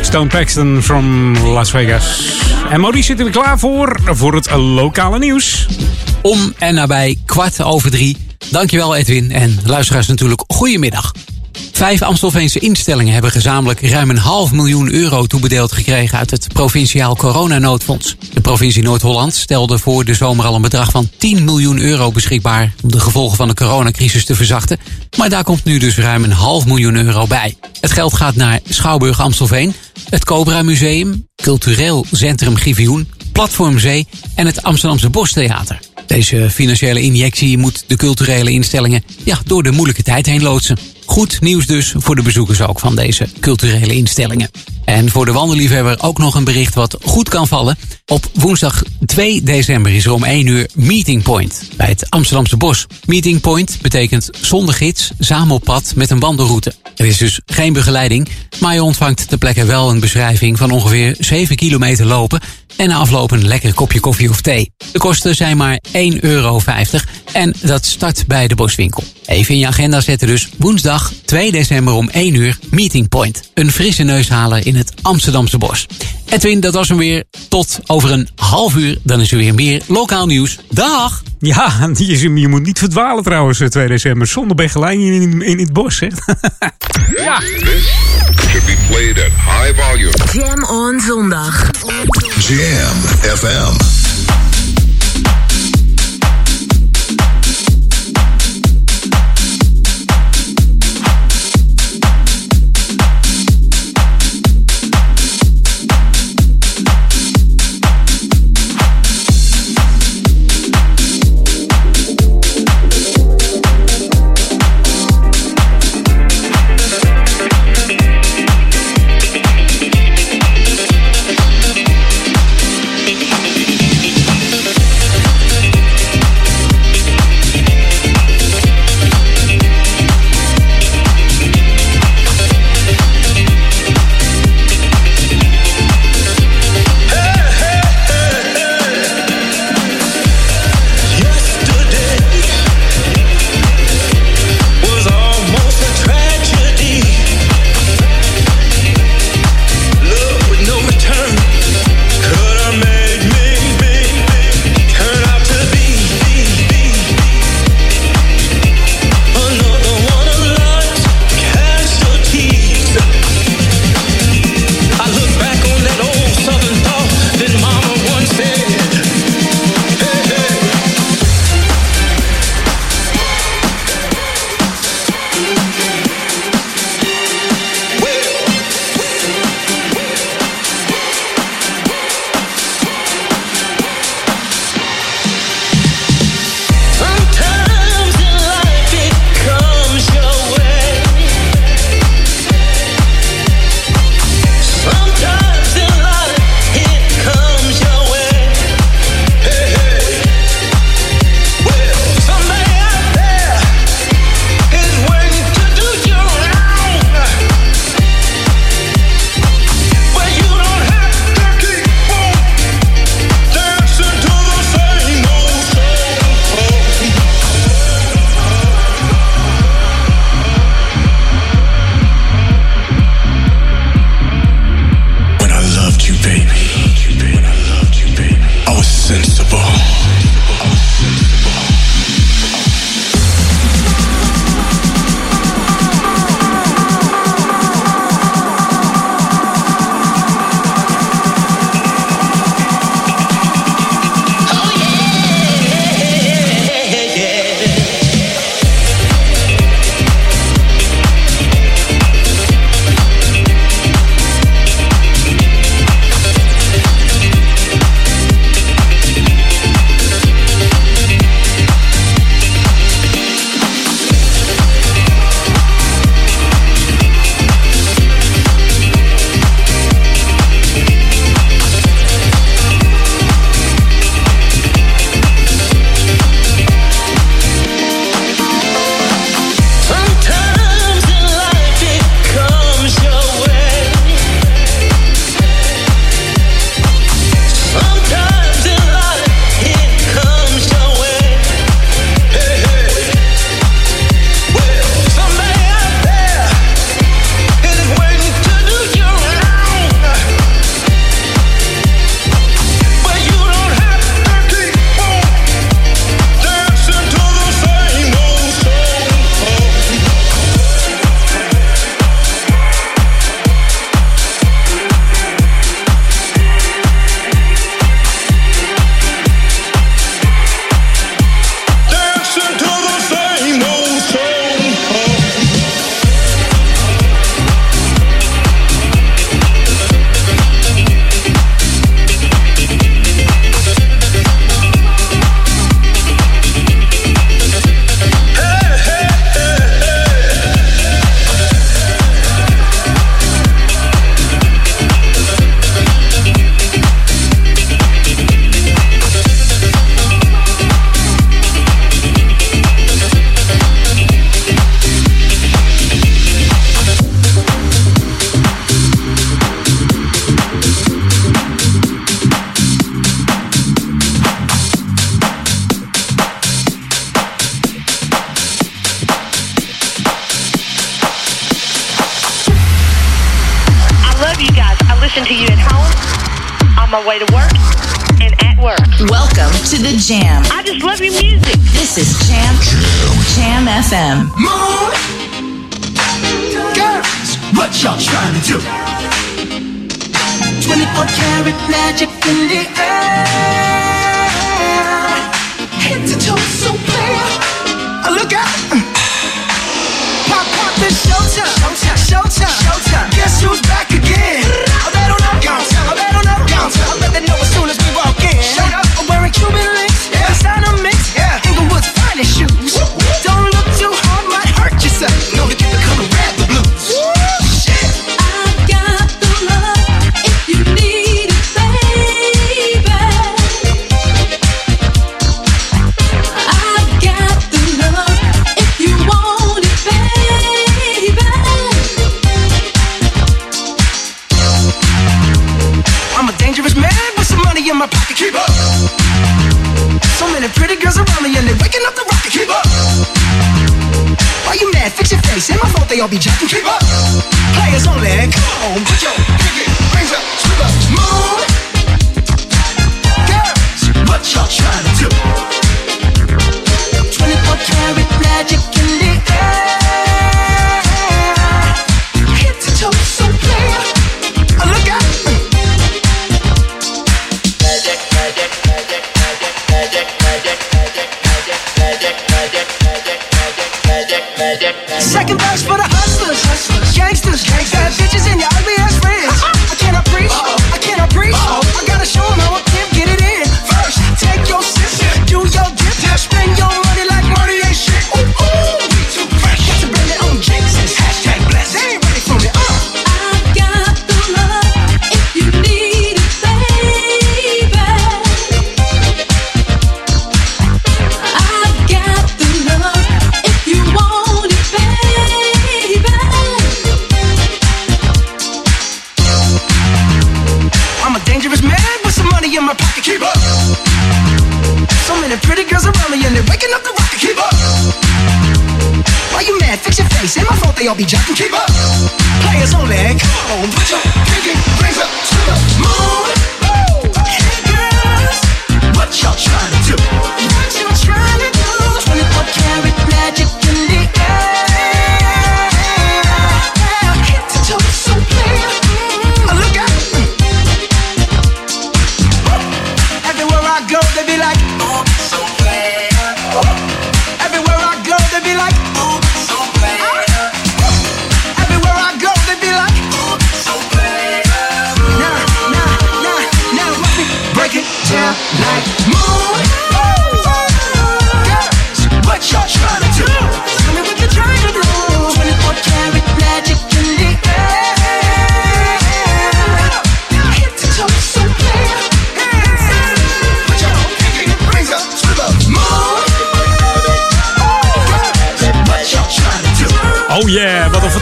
Stone Paxton from Las Vegas. En Maurice zit er klaar voor, voor het lokale nieuws. Om en nabij kwart over drie. Dankjewel Edwin en luisteraars natuurlijk goedemiddag. Vijf Amstelveense instellingen hebben gezamenlijk ruim een half miljoen euro toebedeeld gekregen uit het provinciaal coronanoodfonds. De provincie Noord-Holland stelde voor de zomer al een bedrag van 10 miljoen euro beschikbaar om de gevolgen van de coronacrisis te verzachten. Maar daar komt nu dus ruim een half miljoen euro bij. Het geld gaat naar Schouwburg Amstelveen, het Cobra Museum, Cultureel Centrum Givioen, Platform Zee en het Amsterdamse Bostheater. Deze financiële injectie moet de culturele instellingen ja, door de moeilijke tijd heen loodsen. Goed nieuws dus voor de bezoekers ook van deze culturele instellingen. En voor de wandelliefhebber ook nog een bericht wat goed kan vallen. Op woensdag 2 december is er om 1 uur Meeting Point bij het Amsterdamse Bos. Meeting Point betekent zonder gids, samen op pad met een wandelroute. Er is dus geen begeleiding, maar je ontvangt ter plekke wel een beschrijving van ongeveer 7 kilometer lopen en na afloop een lekker kopje koffie of thee. De kosten zijn maar 1,50 euro en dat start bij de boswinkel. Even in je agenda zetten dus woensdag 2 december om 1 uur Meeting Point. Een frisse neus halen in het Amsterdamse bos. Edwin, dat was hem weer. Tot over een half uur, dan is er weer meer lokaal nieuws. Dag! Ja, je, je moet niet verdwalen trouwens, eh, 2 december. Zonder begeleiding in, in het bos, hè. Ja. This should be played at high volume. Jam on zondag. Jam FM.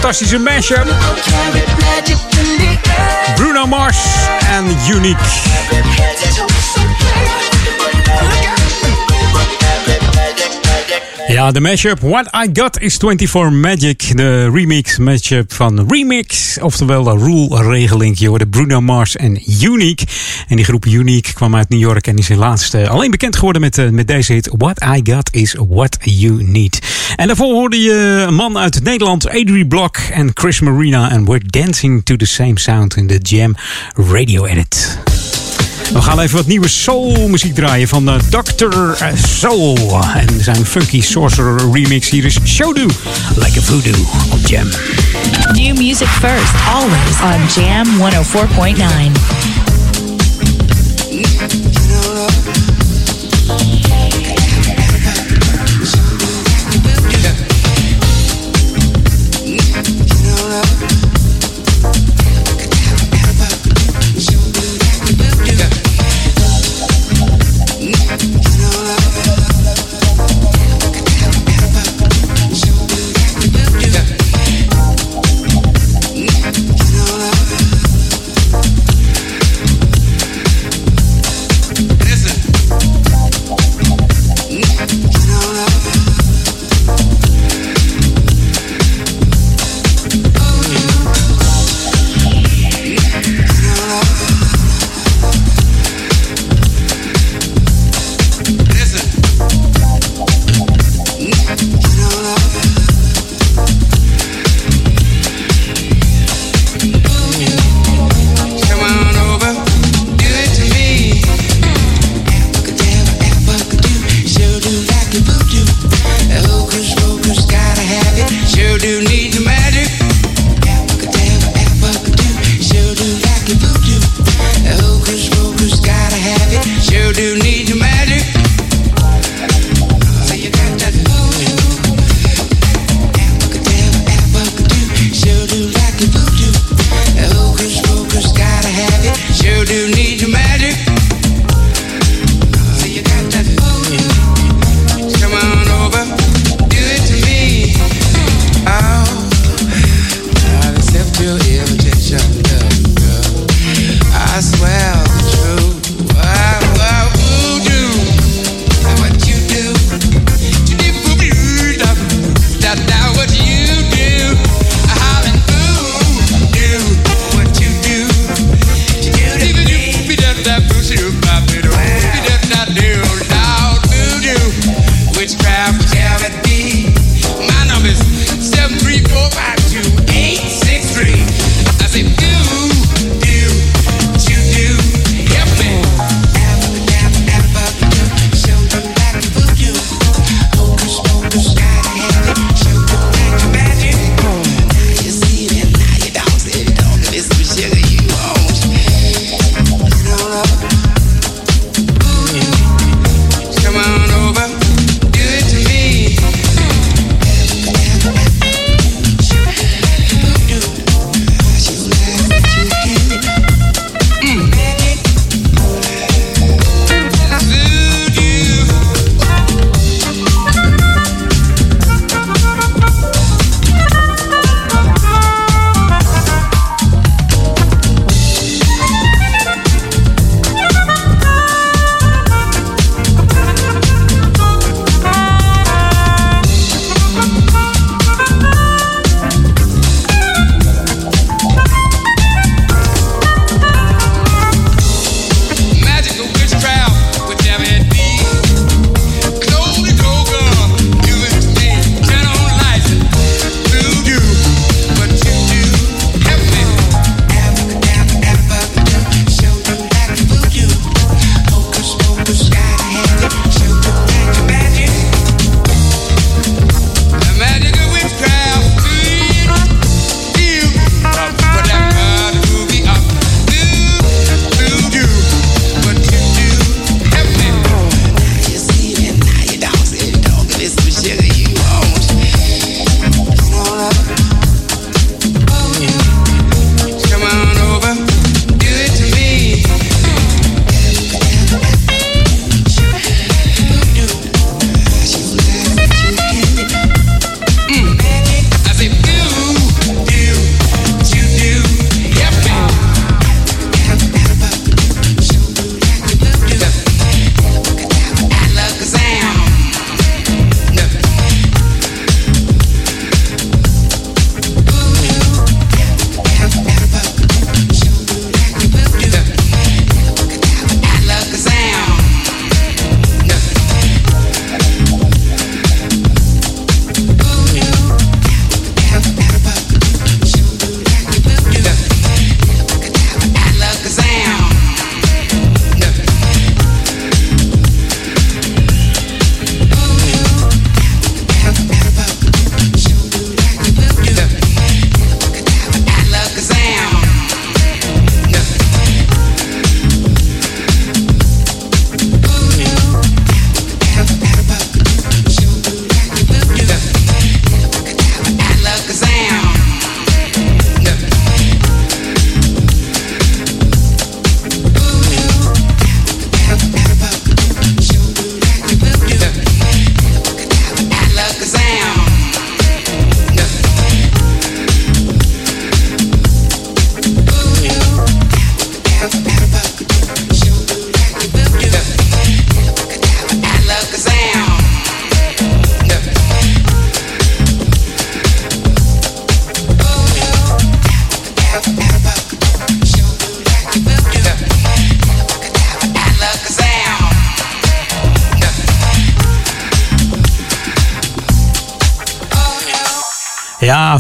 fantastische mashup. Bruno Mars en Unique. Ja, de mashup What I Got is 24 Magic. De remix matchup van Remix. Oftewel de rule regeling. Je hoorde Bruno Mars en Unique. En die groep Unique kwam uit New York en is helaas eh, alleen bekend geworden met, eh, met deze hit. What I Got is What You Need. En daarvoor hoorde je een man uit Nederland, Adrie Blok en Chris Marina. En We're Dancing to the Same Sound in the Jam Radio Edit. We gaan even wat nieuwe soulmuziek draaien van eh, Dr. Eh, Soul. En zijn funky sorcerer remix hier is Showdo. Like a voodoo op Jam. New music first, always on Jam 104.9.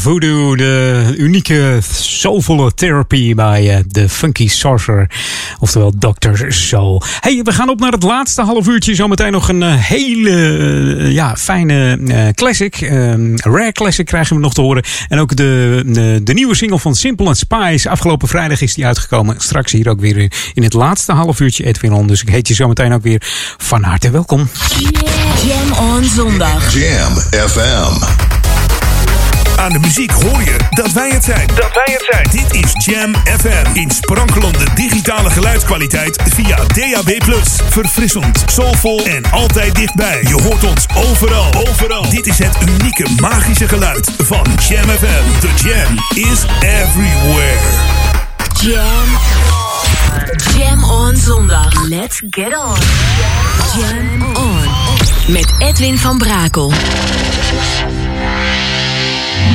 Voodoo, de unieke soulvolle therapy bij eh, de Funky Sorcerer. Oftewel Dr. Soul. Hey, we gaan op naar het laatste half uurtje. Zometeen nog een eh, hele eh, ja, fijne classic. Ehm, rare classic krijgen we nog te horen. En ook de, de, de nieuwe single van Simple and Spice. Afgelopen vrijdag is die uitgekomen. Straks hier ook weer in het laatste half uurtje Edwin On. Dus ik heet je zometeen ook weer van harte welkom. Jam on zondag. Jam FM. Aan de muziek hoor je dat wij het zijn. Dat wij het zijn. Dit is Jam FM. In sprankelende digitale geluidskwaliteit via DAB+. Verfrissend, soulvol en altijd dichtbij. Je hoort ons overal. Overal. Dit is het unieke magische geluid van Jam FM. The Jam is everywhere. Jam. Jam on zondag. Let's get on. Jam on. Met Edwin van Brakel.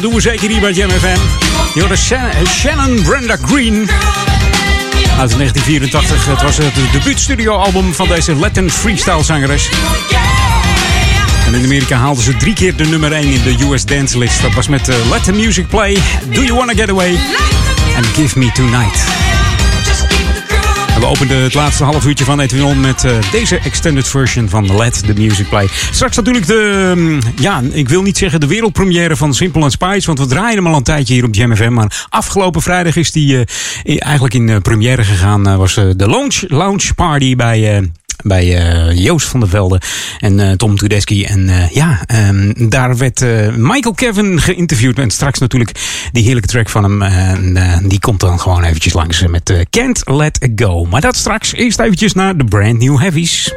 Dat doen we zeker hier bij Jam FM. Shannon, Brenda Green. Uit 1984. Het was het debuutstudioalbum van deze Latin freestyle zangeres. En in Amerika haalden ze drie keer de nummer 1 in de US Dance List. Dat was met eh, the Music Play, Do You Wanna Get Away en Give Me Tonight. We openden het laatste half uurtje van Edwin met eh, deze extended version van Let the Music Play. Straks natuurlijk de, mm, ja, ik wil niet zeggen de wereldpremière van Simple and Spice, want we draaien hem al een tijdje hier op Jam FM. Maar afgelopen vrijdag is die eh, eigenlijk in eh, première gegaan. Was de launch, launch party bij... bij eh, Joost van der Velde en eh, Tom Tudeski. En eh, ja, ehm, daar werd Michael Kevin geïnterviewd. En straks natuurlijk die heerlijke track van hem. En die komt dan gewoon eventjes langs met Can't Let It Go. Maar dat straks. Eerst eventjes naar de brand new heavies.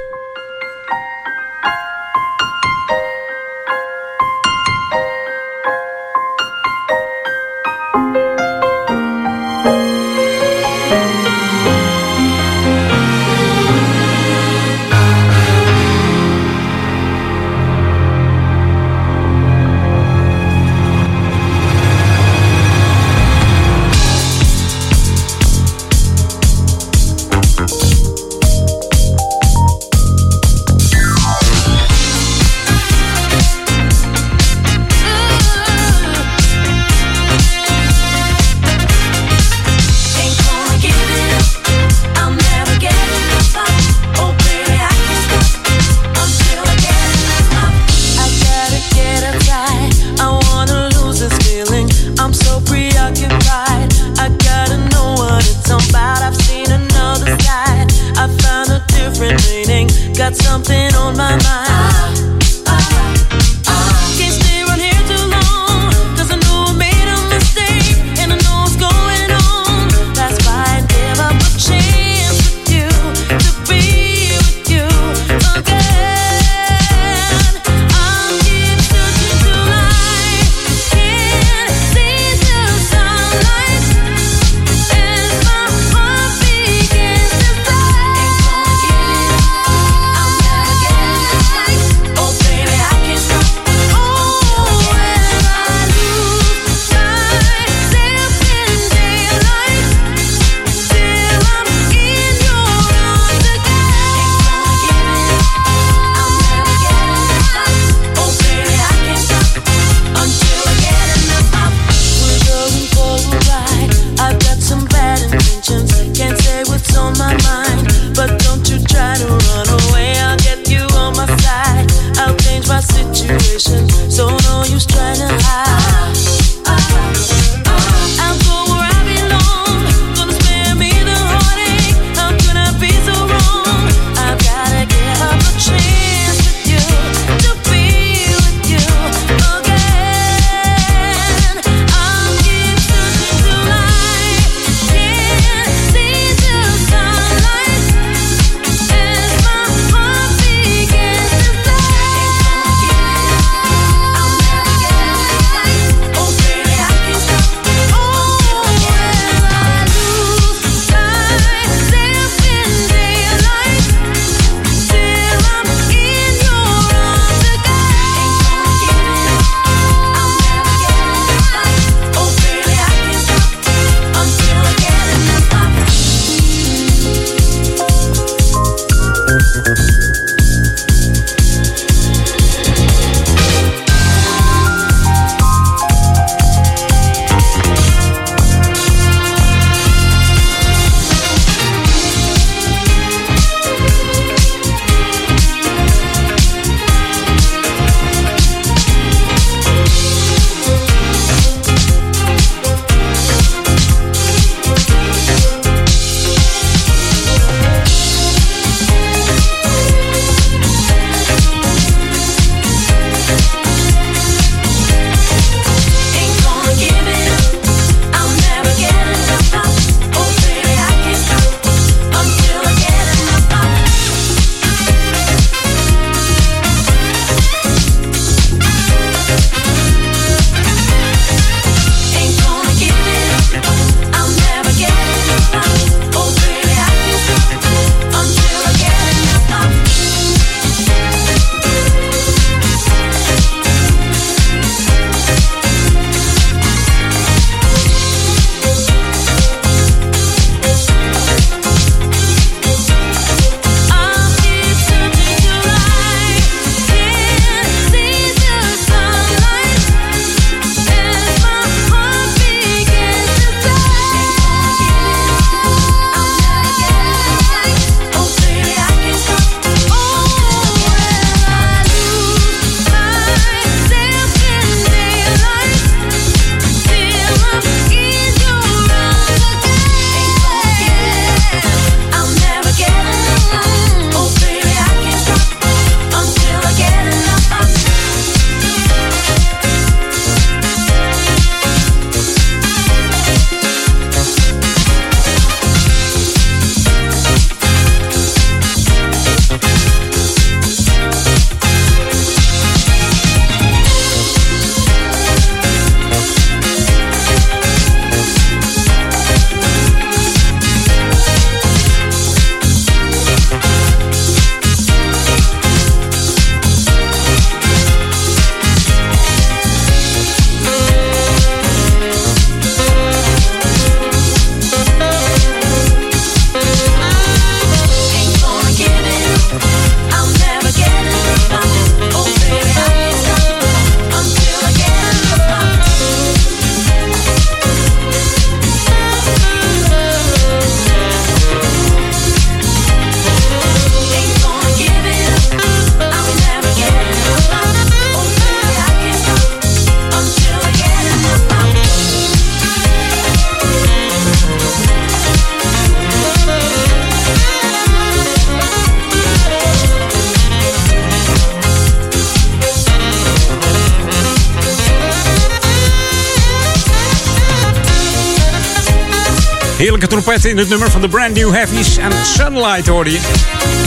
In het nummer van de Brand New Heavies en Sunlight hoorde je.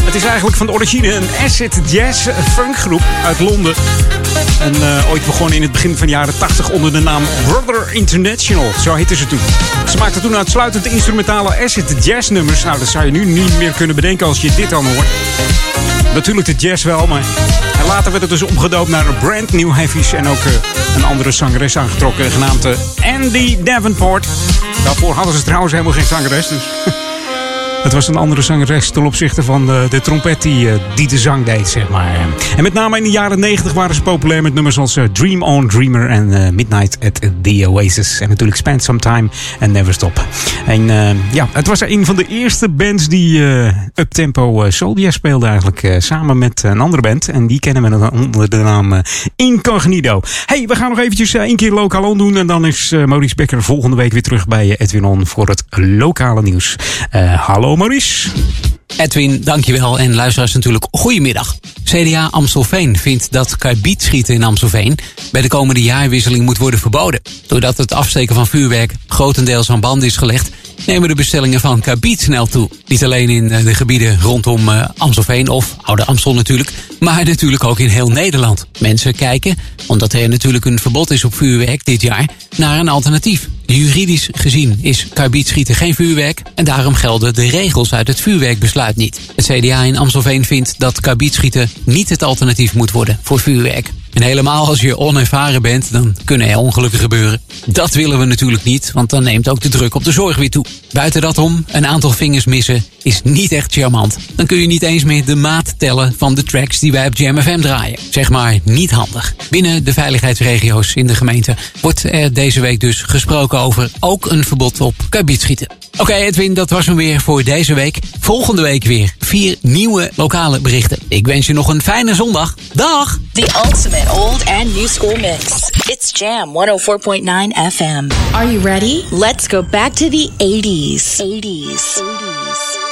Het is eigenlijk van de origine een acid jazz funkgroep uit Londen. En eh, ooit begonnen in het begin van de jaren 80 onder de naam Brother International. Zo heette ze toen. Ze maakten toen uitsluitend instrumentale acid jazz nummers. Nou, dat zou je nu niet meer kunnen bedenken als je dit dan hoort. Natuurlijk de jazz wel, maar... Later werd het dus omgedoopt naar Brand New Heavies. En ook eh, een andere zangeres aangetrokken, genaamd eh, Andy Davenport. Daarvoor hadden ze trouwens helemaal geen zangeres, dus... Het was een andere zangeres ten opzichte van de, de trompet die, eh, die de zang deed, zeg maar. En met name in de jaren 90 waren ze populair met nummers als eh, Dream On Dreamer en eh, Midnight at the Oasis. En natuurlijk Spend Some Time and Never Stop. En eh, ja, het was een van de eerste bands die eh uptempo soul jazz speelde eigenlijk. eh, samen met een andere band. En die kennen we onder de naam eh, Incognito. Hey, we gaan nog eventjes eh, één keer lokaal on doen. En dan is eh, Maurice Becker volgende week weer terug bij eh, Edwin On voor het lokale nieuws. Eh, hallo Maurice. Edwin, dankjewel. En luisteraars natuurlijk, goedemiddag. CDA Amstelveen vindt dat karbietschieten in Amstelveen bij de komende jaarwisseling moet worden verboden. Doordat het afsteken van vuurwerk grotendeels aan band is gelegd, nemen de bestellingen van karbiet snel toe. Niet alleen in eh, de gebieden rondom eh, Amstelveen of Oude Amstel natuurlijk, maar natuurlijk ook in heel Nederland. Mensen kijken, omdat er natuurlijk een verbod is op vuurwerk dit jaar, naar een alternatief. Juridisch gezien is karbietschieten geen vuurwerk en daarom gelden de regels uit het vuurwerkbesluit niet. Het CDA in Amstelveen vindt dat karbietschieten niet het alternatief moet worden voor vuurwerk. En helemaal als je onervaren bent, dan kunnen er ongelukken gebeuren. Dat willen we natuurlijk niet, want dan neemt ook de druk op de zorg weer toe. Buiten dat om, een aantal vingers missen is niet echt charmant. Dan kun je niet eens meer de maat tellen van de tracks die wij op Jam FM draaien. Zeg maar niet handig. Binnen de veiligheidsregio's in de gemeente wordt er deze week dus gesproken over ook een verbod op karbietschieten. Oké Edwin, dat was hem weer voor deze week. Volgende week weer vier nieuwe lokale berichten. Ik wens je nog een fijne zondag. Dag! The ultimate old and new school mix. It's Jam 104.9 FM. Are you ready? Let's go back to the 80s. 80s. 80s.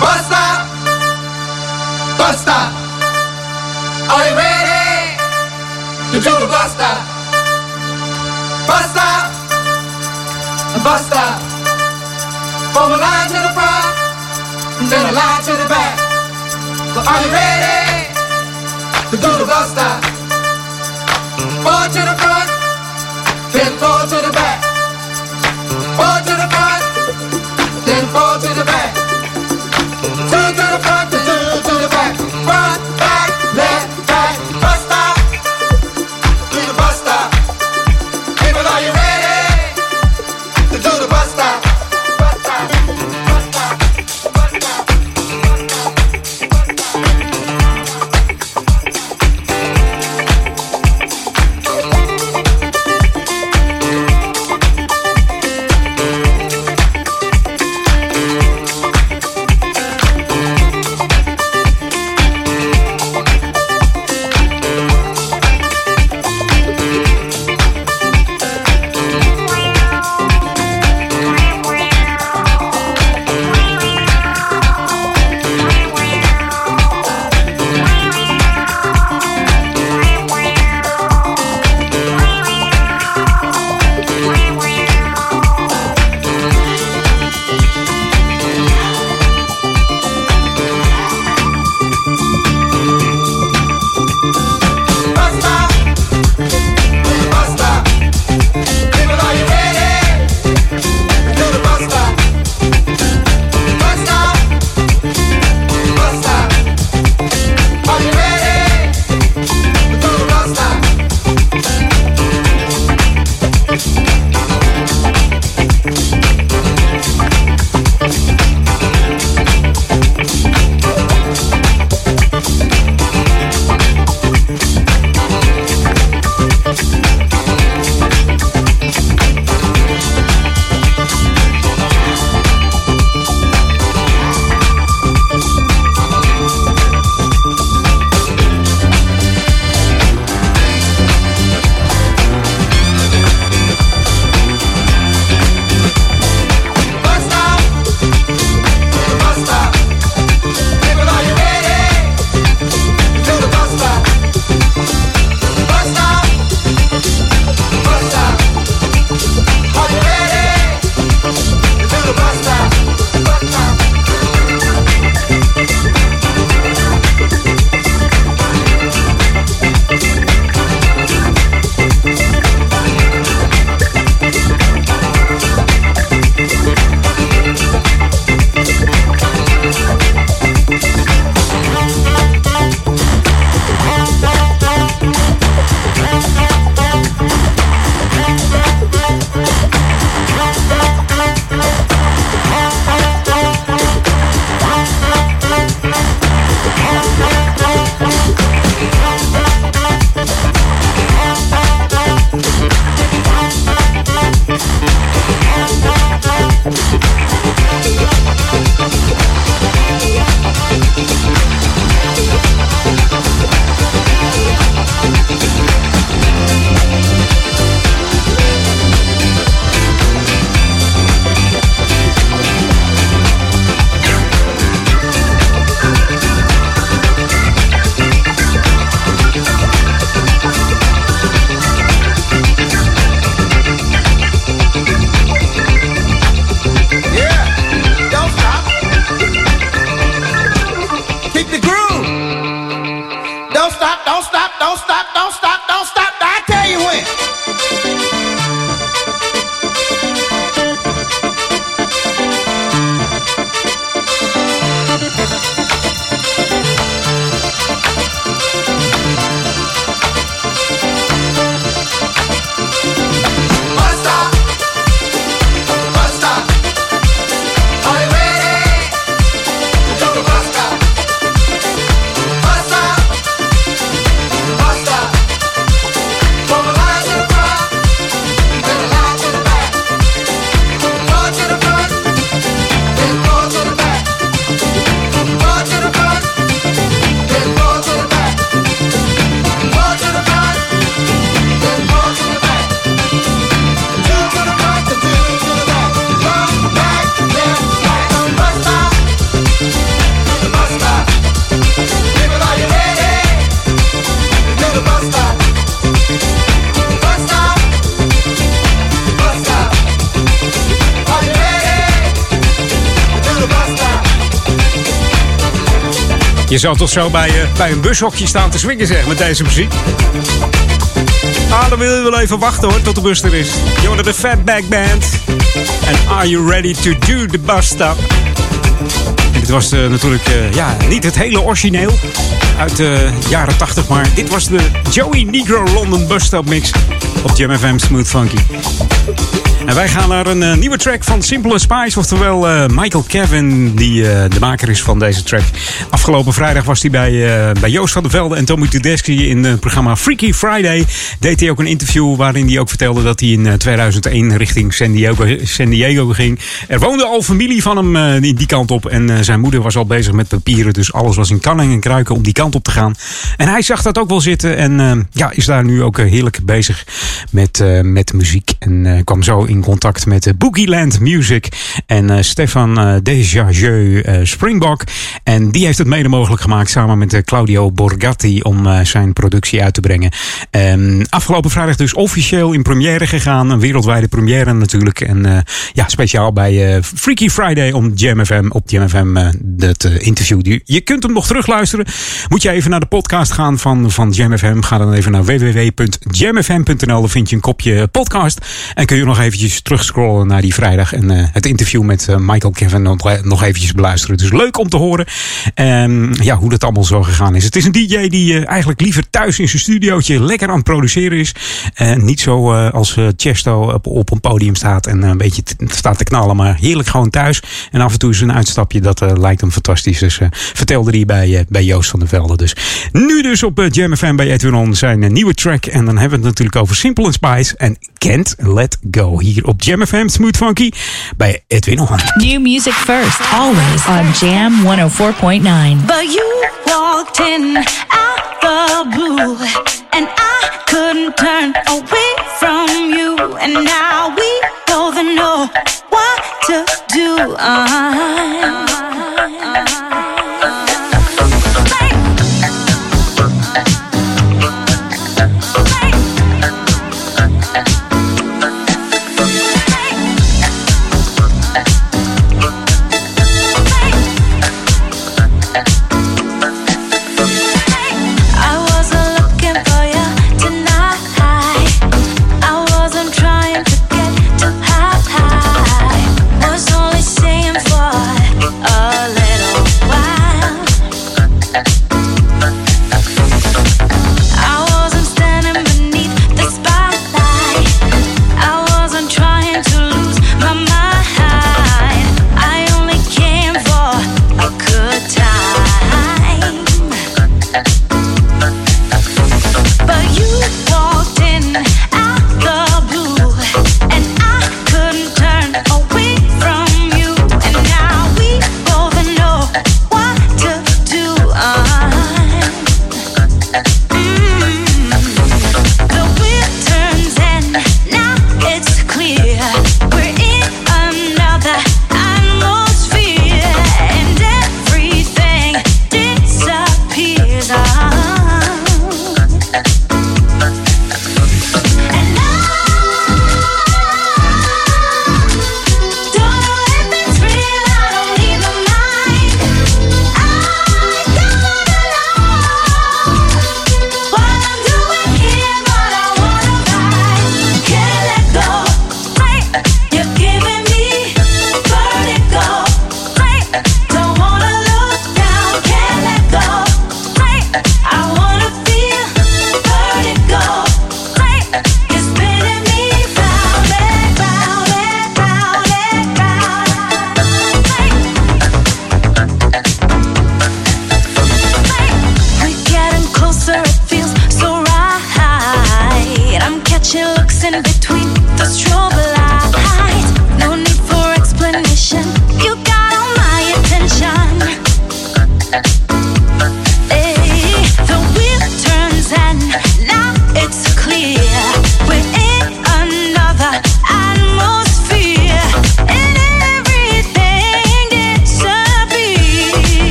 Busta! Busta! Are you ready to do the Busta? Busta! Busta! From a line to the front, then a line to the back. But are you ready to do the Busta? Four to the front, then four to the back. Four to the front, zou toch zo bij, eh, bij een bushokje staan te swingen, zeg, met deze muziek. Ah, dan wil je wel even wachten hoor, tot de bus er is. Hoorde de Fatback Band. En Are You Ready to Do the Bus Stop? Dit was eh, natuurlijk eh, ja, niet het hele origineel uit de jaren 80, maar dit was de Joey Negro London Bus Stop mix op Jam FM Smooth Funky. En wij gaan naar een eh, nieuwe track van Simple Spice. Oftewel eh, Michael Kevin, die eh, de maker is van deze track. Afgelopen vrijdag was hij bij, bij Joost van der Velde en Tommy Tedeschi in het programma Freaky Friday. Deed hij ook een interview waarin hij ook vertelde dat hij in eh, 2001 richting San Diego, San Diego ging. Er woonde al familie van hem die, kant op. En zijn moeder was al bezig met papieren. Dus alles was in kanning en kruiken om die kant op te gaan. En hij zag dat ook wel zitten. En ja, is daar nu ook heerlijk bezig met, met muziek. En kwam zo in contact met uh, Boogieland Music. En eh, Stefan uh, eh, Springbok. En die heeft het mede mogelijk gemaakt samen met eh, Claudio Borgatti om eh, zijn productie uit te brengen. Ehm, afgelopen vrijdag dus officieel in première gegaan. Een wereldwijde première natuurlijk. En eh, ja, speciaal bij eh, Freaky Friday om Jam FM, op Jam FM eh, dat eh, interview. Je- kunt hem nog terugluisteren. Moet je even naar de podcast gaan van, van. Ga dan even naar www.jamfm.nl. Dan vind je een kopje podcast. En kun je nog eventjes terugscrollen naar die vrijdag. En eh, het interview met eh, Michael Kevin nog, nog eventjes beluisteren. Dus leuk om te horen ehm, ja, hoe dat allemaal zo gegaan is. Het is een DJ die eh, eigenlijk liever thuis in zijn studiootje lekker aan het produceren is. Niet zo eh, als eh, Chesto op, op een podium staat en eh, een beetje staat te knallen. Maar heerlijk gewoon thuis. En af en toe is een uitstapje. Dat eh, lijkt hem fantastisch. Dus eh, vertelde hij bij, eh, bij Joost van der Velde. Dus nu dus op Jam FM bij Edwin On zijn eh, nieuwe track. En dan hebben we het natuurlijk over Simple Spice en Can't Let Go. Hier op Jam FM Smooth Funky bij Edwin On. New music first, always on Jam 104.9. But you walked in out the blue, and I couldn't turn away from you. And now we both know what to do. I wasn't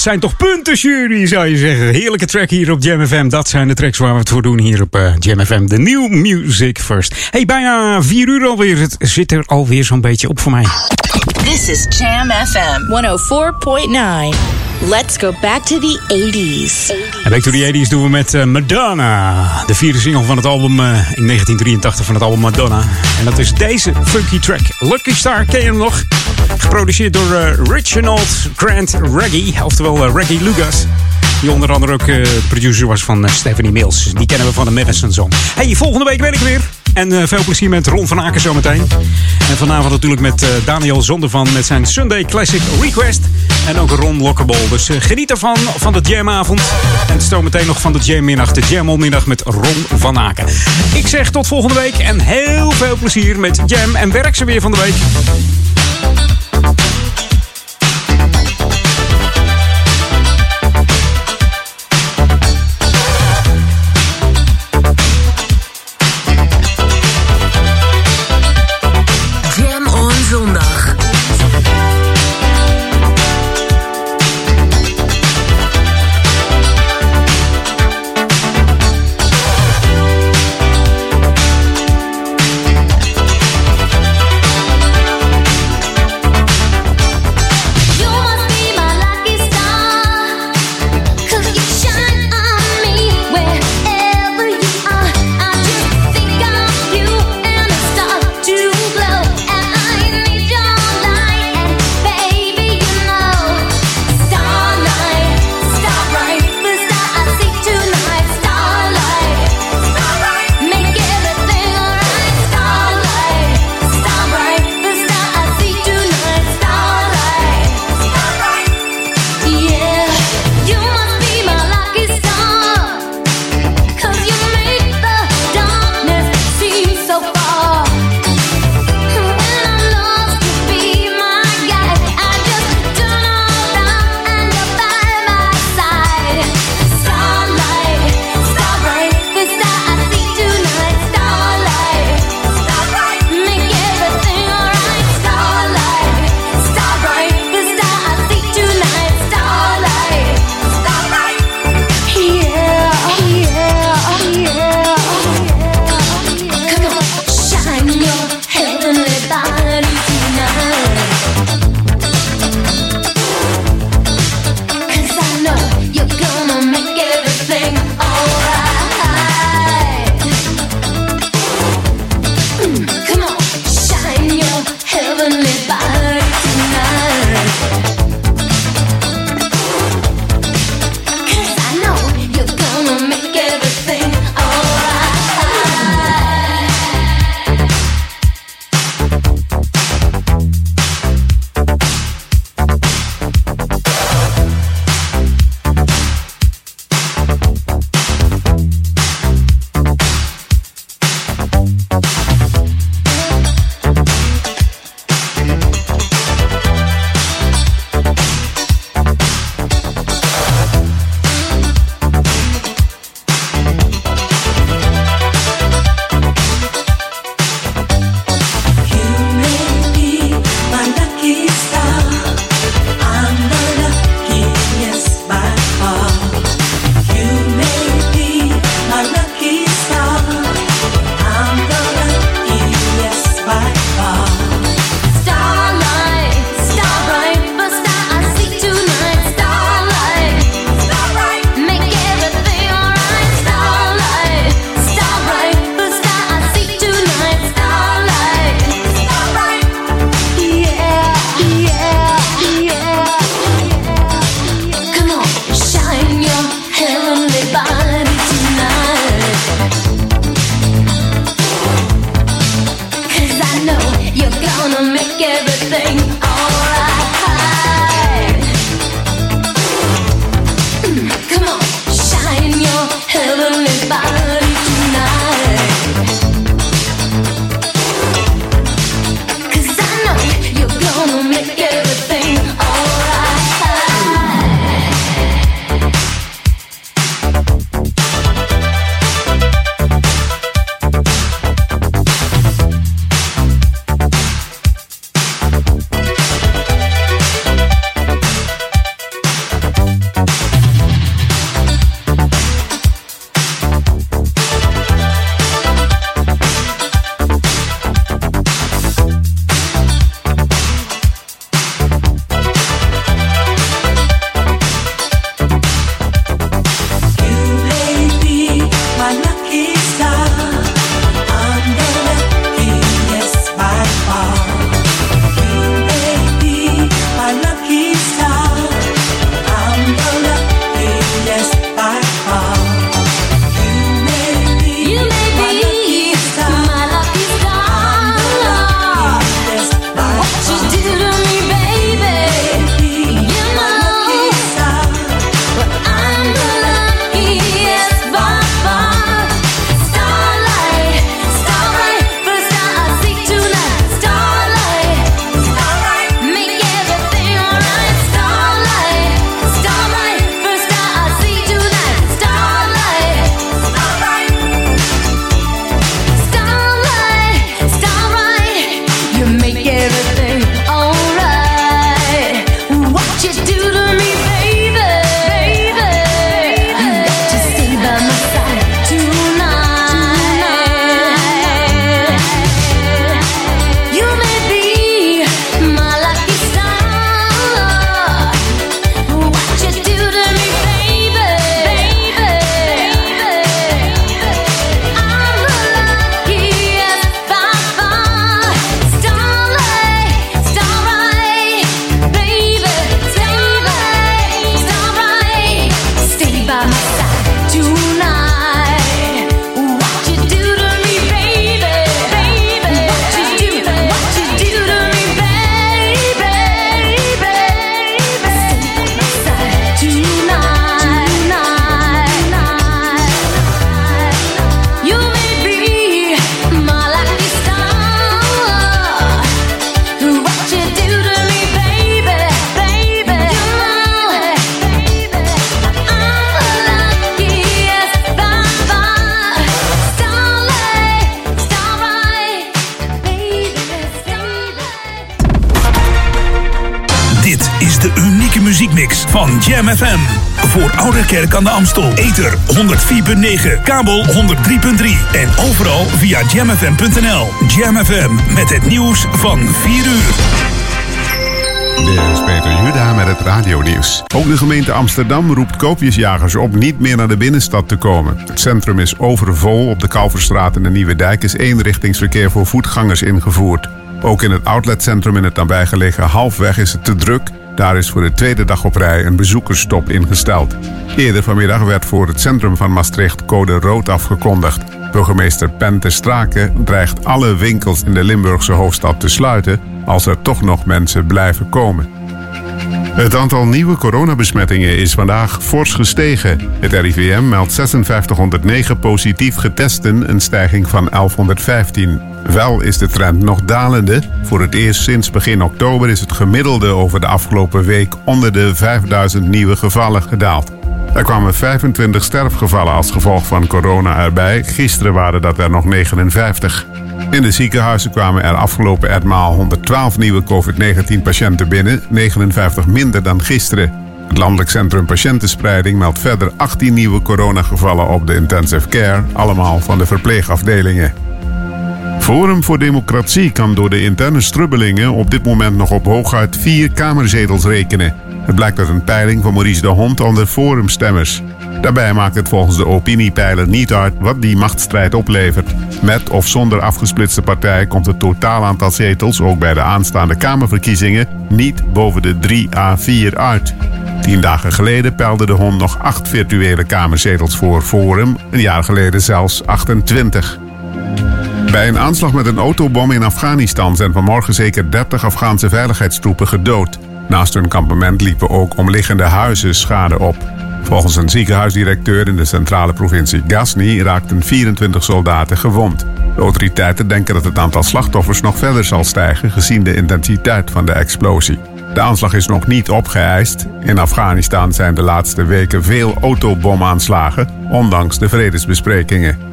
dat zijn toch punten, jury, zou je zeggen. Heerlijke track hier op Jam FM. Dat zijn de tracks waar we het voor doen hier op uh, Jam FM. De New Music First. Hey, bijna vier uur alweer. Het zit er alweer zo'n beetje op voor mij. This is Jam FM 104.9. Let's go back to the 80s. En back to the 80s doen we met uh, Madonna. De vierde single van het album uh, in 1983 van het album Madonna. En dat is deze funky track. Lucky Star, ken je hem nog? Geproduceerd door uh, Reginald Grant Reggie, oftewel Reggie Lucas. Die onder andere ook producer was van Stephanie Mills. Die kennen we van de Madison Song. Hey, volgende week ben ik weer. En veel plezier met Ron van Aken zometeen. En vanavond natuurlijk met Daniel Zondervan met zijn Sunday Classic Request. En ook Ron Lockable. Dus geniet ervan van de jamavond. En zometeen nog van de jammiddag, de jamonmiddag met Ron van Aken. Ik zeg tot volgende week en heel veel plezier met Jam en werk ze weer van de week. Ouderkerk aan de Amstel. Ether 104.9, kabel 103.3 en overal via jamfm.nl. Jam FM met het nieuws van 4 uur. Dit is Peter Juda met het radionieuws. Ook de gemeente Amsterdam roept koopjesjagers op niet meer naar de binnenstad te komen. Het centrum is overvol. Op de Kalverstraat en de Nieuwe Dijk is eenrichtingsverkeer voor voetgangers ingevoerd. Ook in het outletcentrum in het nabijgelegen Halfweg is het te druk. Daar is voor de tweede dag op rij een bezoekersstop ingesteld. Eerder vanmiddag werd voor het centrum van Maastricht code rood afgekondigd. Burgemeester Pente Strake dreigt alle winkels in de Limburgse hoofdstad te sluiten als er toch nog mensen blijven komen. Het aantal nieuwe coronabesmettingen is vandaag fors gestegen. Het RIVM meldt 5609 positief getesten, een stijging van 1115. Wel is de trend nog dalende. Voor het eerst sinds begin oktober is het gemiddelde over de afgelopen week onder de 5000 nieuwe gevallen gedaald. Er kwamen 25 sterfgevallen als gevolg van corona erbij. Gisteren waren dat er nog 59. In de ziekenhuizen kwamen er afgelopen etmaal 112 nieuwe COVID-19-patiënten binnen, 59 minder dan gisteren. Het Landelijk Centrum Patiëntenspreiding meldt verder 18 nieuwe coronagevallen op de intensive care, allemaal van de verpleegafdelingen. Forum voor Democratie kan door de interne strubbelingen op dit moment nog op hooguit vier kamerzetels rekenen. Het blijkt uit een peiling van Maurice de Hond onder forumstemmers. Daarbij maakt het volgens de opiniepeiler niet uit wat die machtsstrijd oplevert. Met of zonder afgesplitste partij komt het totaal aantal zetels, ook bij de aanstaande Kamerverkiezingen, niet boven de 3 à 4 uit. Tien dagen geleden peilde de Hond nog acht virtuele Kamerzetels voor Forum, een jaar geleden zelfs 28. Bij een aanslag met een autobom in Afghanistan zijn vanmorgen zeker 30 Afghaanse veiligheidstroepen gedood. Naast hun kampement liepen ook omliggende huizen schade op. Volgens een ziekenhuisdirecteur in de centrale provincie Ghazni raakten 24 soldaten gewond. De autoriteiten denken dat het aantal slachtoffers nog verder zal stijgen gezien de intensiteit van de explosie. De aanslag is nog niet opgeëist. In Afghanistan zijn de laatste weken veel autobomaanslagen, ondanks de vredesbesprekingen.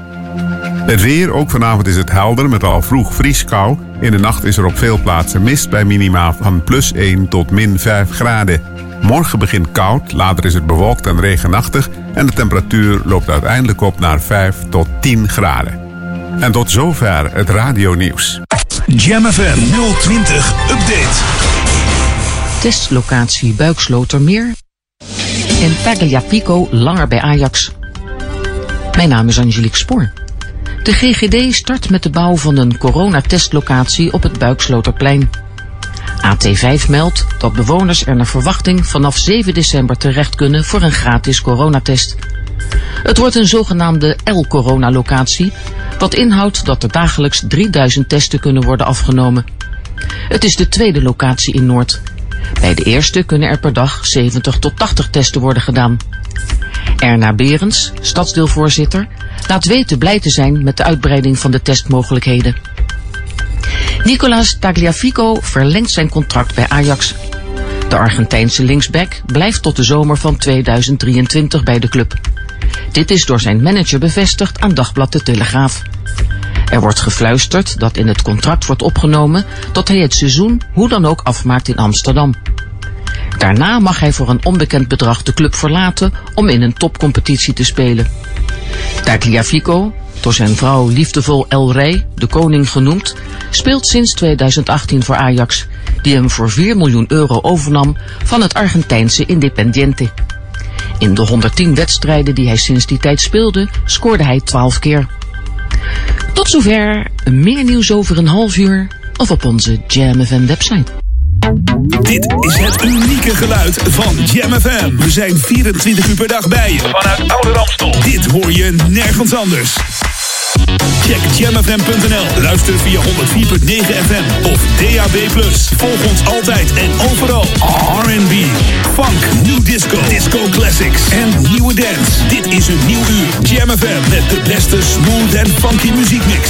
Het weer, ook vanavond is het helder met al vroeg vrieskou. In de nacht is er op veel plaatsen mist bij minima van plus 1 tot min 5 graden. Morgen begint koud, later is het bewolkt en regenachtig en de temperatuur loopt uiteindelijk op naar 5 tot 10 graden. En tot zover het radionieuws. Jam FM 020 Update. Testlocatie Buikslotermeer en Tagliafico langer bij Ajax. Mijn naam is Angelique Spoor. De GGD start met de bouw van een coronatestlocatie op het Buiksloterplein. AT5 meldt dat bewoners er naar verwachting vanaf 7 december terecht kunnen voor een gratis coronatest. Het wordt een zogenaamde L-corona-locatie, wat inhoudt dat er dagelijks 3000 testen kunnen worden afgenomen. Het is de tweede locatie in Noord. Bij de eerste kunnen er per dag 70 tot 80 testen worden gedaan. Erna Berends, stadsdeelvoorzitter, laat weten blij te zijn met de uitbreiding van de testmogelijkheden. Nicolas Tagliafico verlengt zijn contract bij Ajax. De Argentijnse linksback blijft tot de zomer van 2023 bij de club. Dit is door zijn manager bevestigd aan Dagblad de Telegraaf. Er wordt gefluisterd dat in het contract wordt opgenomen dat hij het seizoen hoe dan ook afmaakt in Amsterdam. Daarna mag hij voor een onbekend bedrag de club verlaten om in een topcompetitie te spelen. Tagliafico, door zijn vrouw liefdevol El Rey, de koning genoemd, speelt sinds 2018 voor Ajax, die hem voor 4 miljoen euro overnam van het Argentijnse Independiente. In de 110 wedstrijden die hij sinds die tijd speelde, scoorde hij 12 keer. Tot zover, meer nieuws over een half uur of op onze Jam FM website. Dit is het unieke geluid van Jam FM. We zijn 24 uur per dag bij je. Vanuit Oude Ramstel. Dit hoor je nergens anders. Check jamfm.nl. Luister via 104.9 FM of DAB+. Volg ons altijd en overal. R&B, funk, new disco, disco classics en nieuwe dance. Dit is een nieuw uur. Jam FM met de beste smooth en funky muziekmix.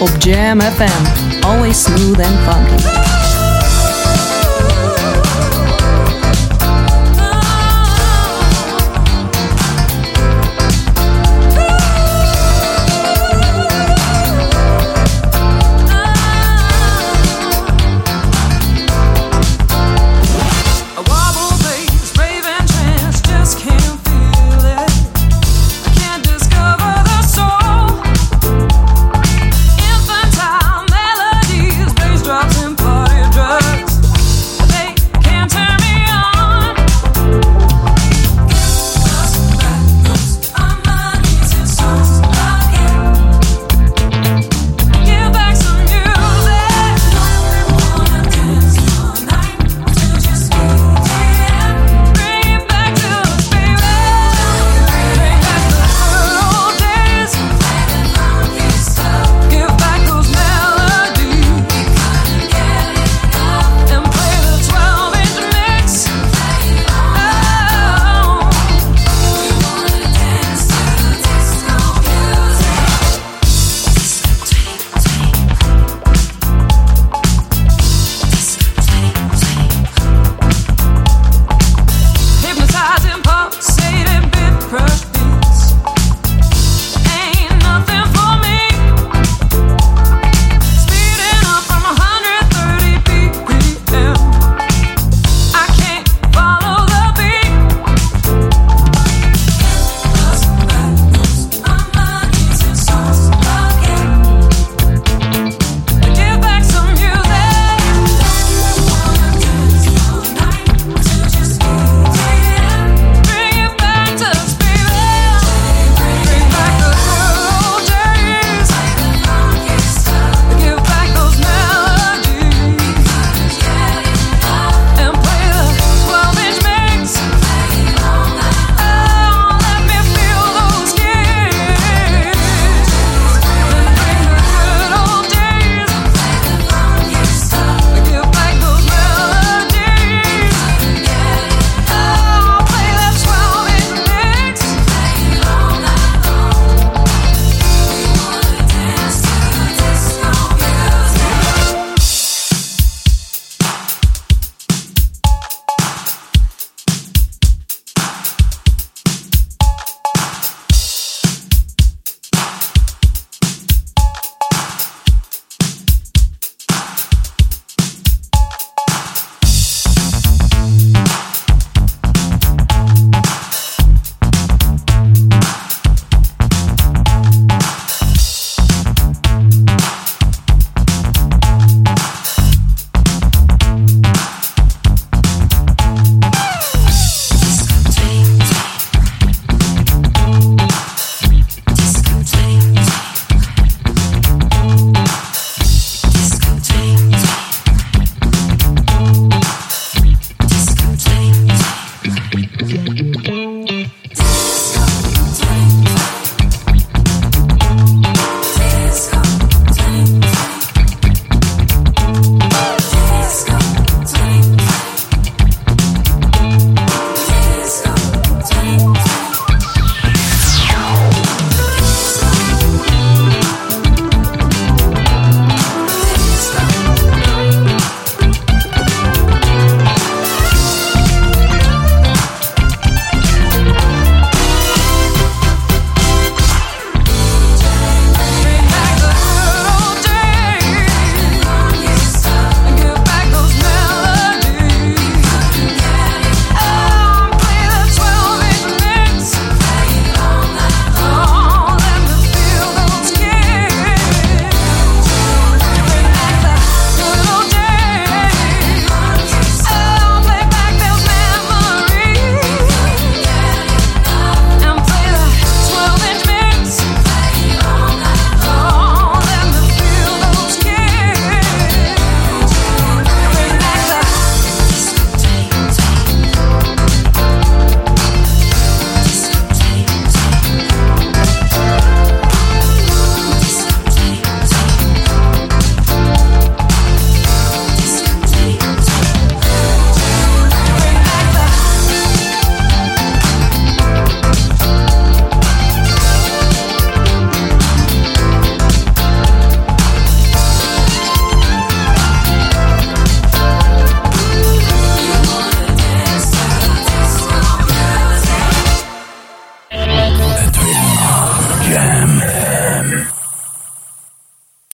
Op Jam FM. Always smooth and funky.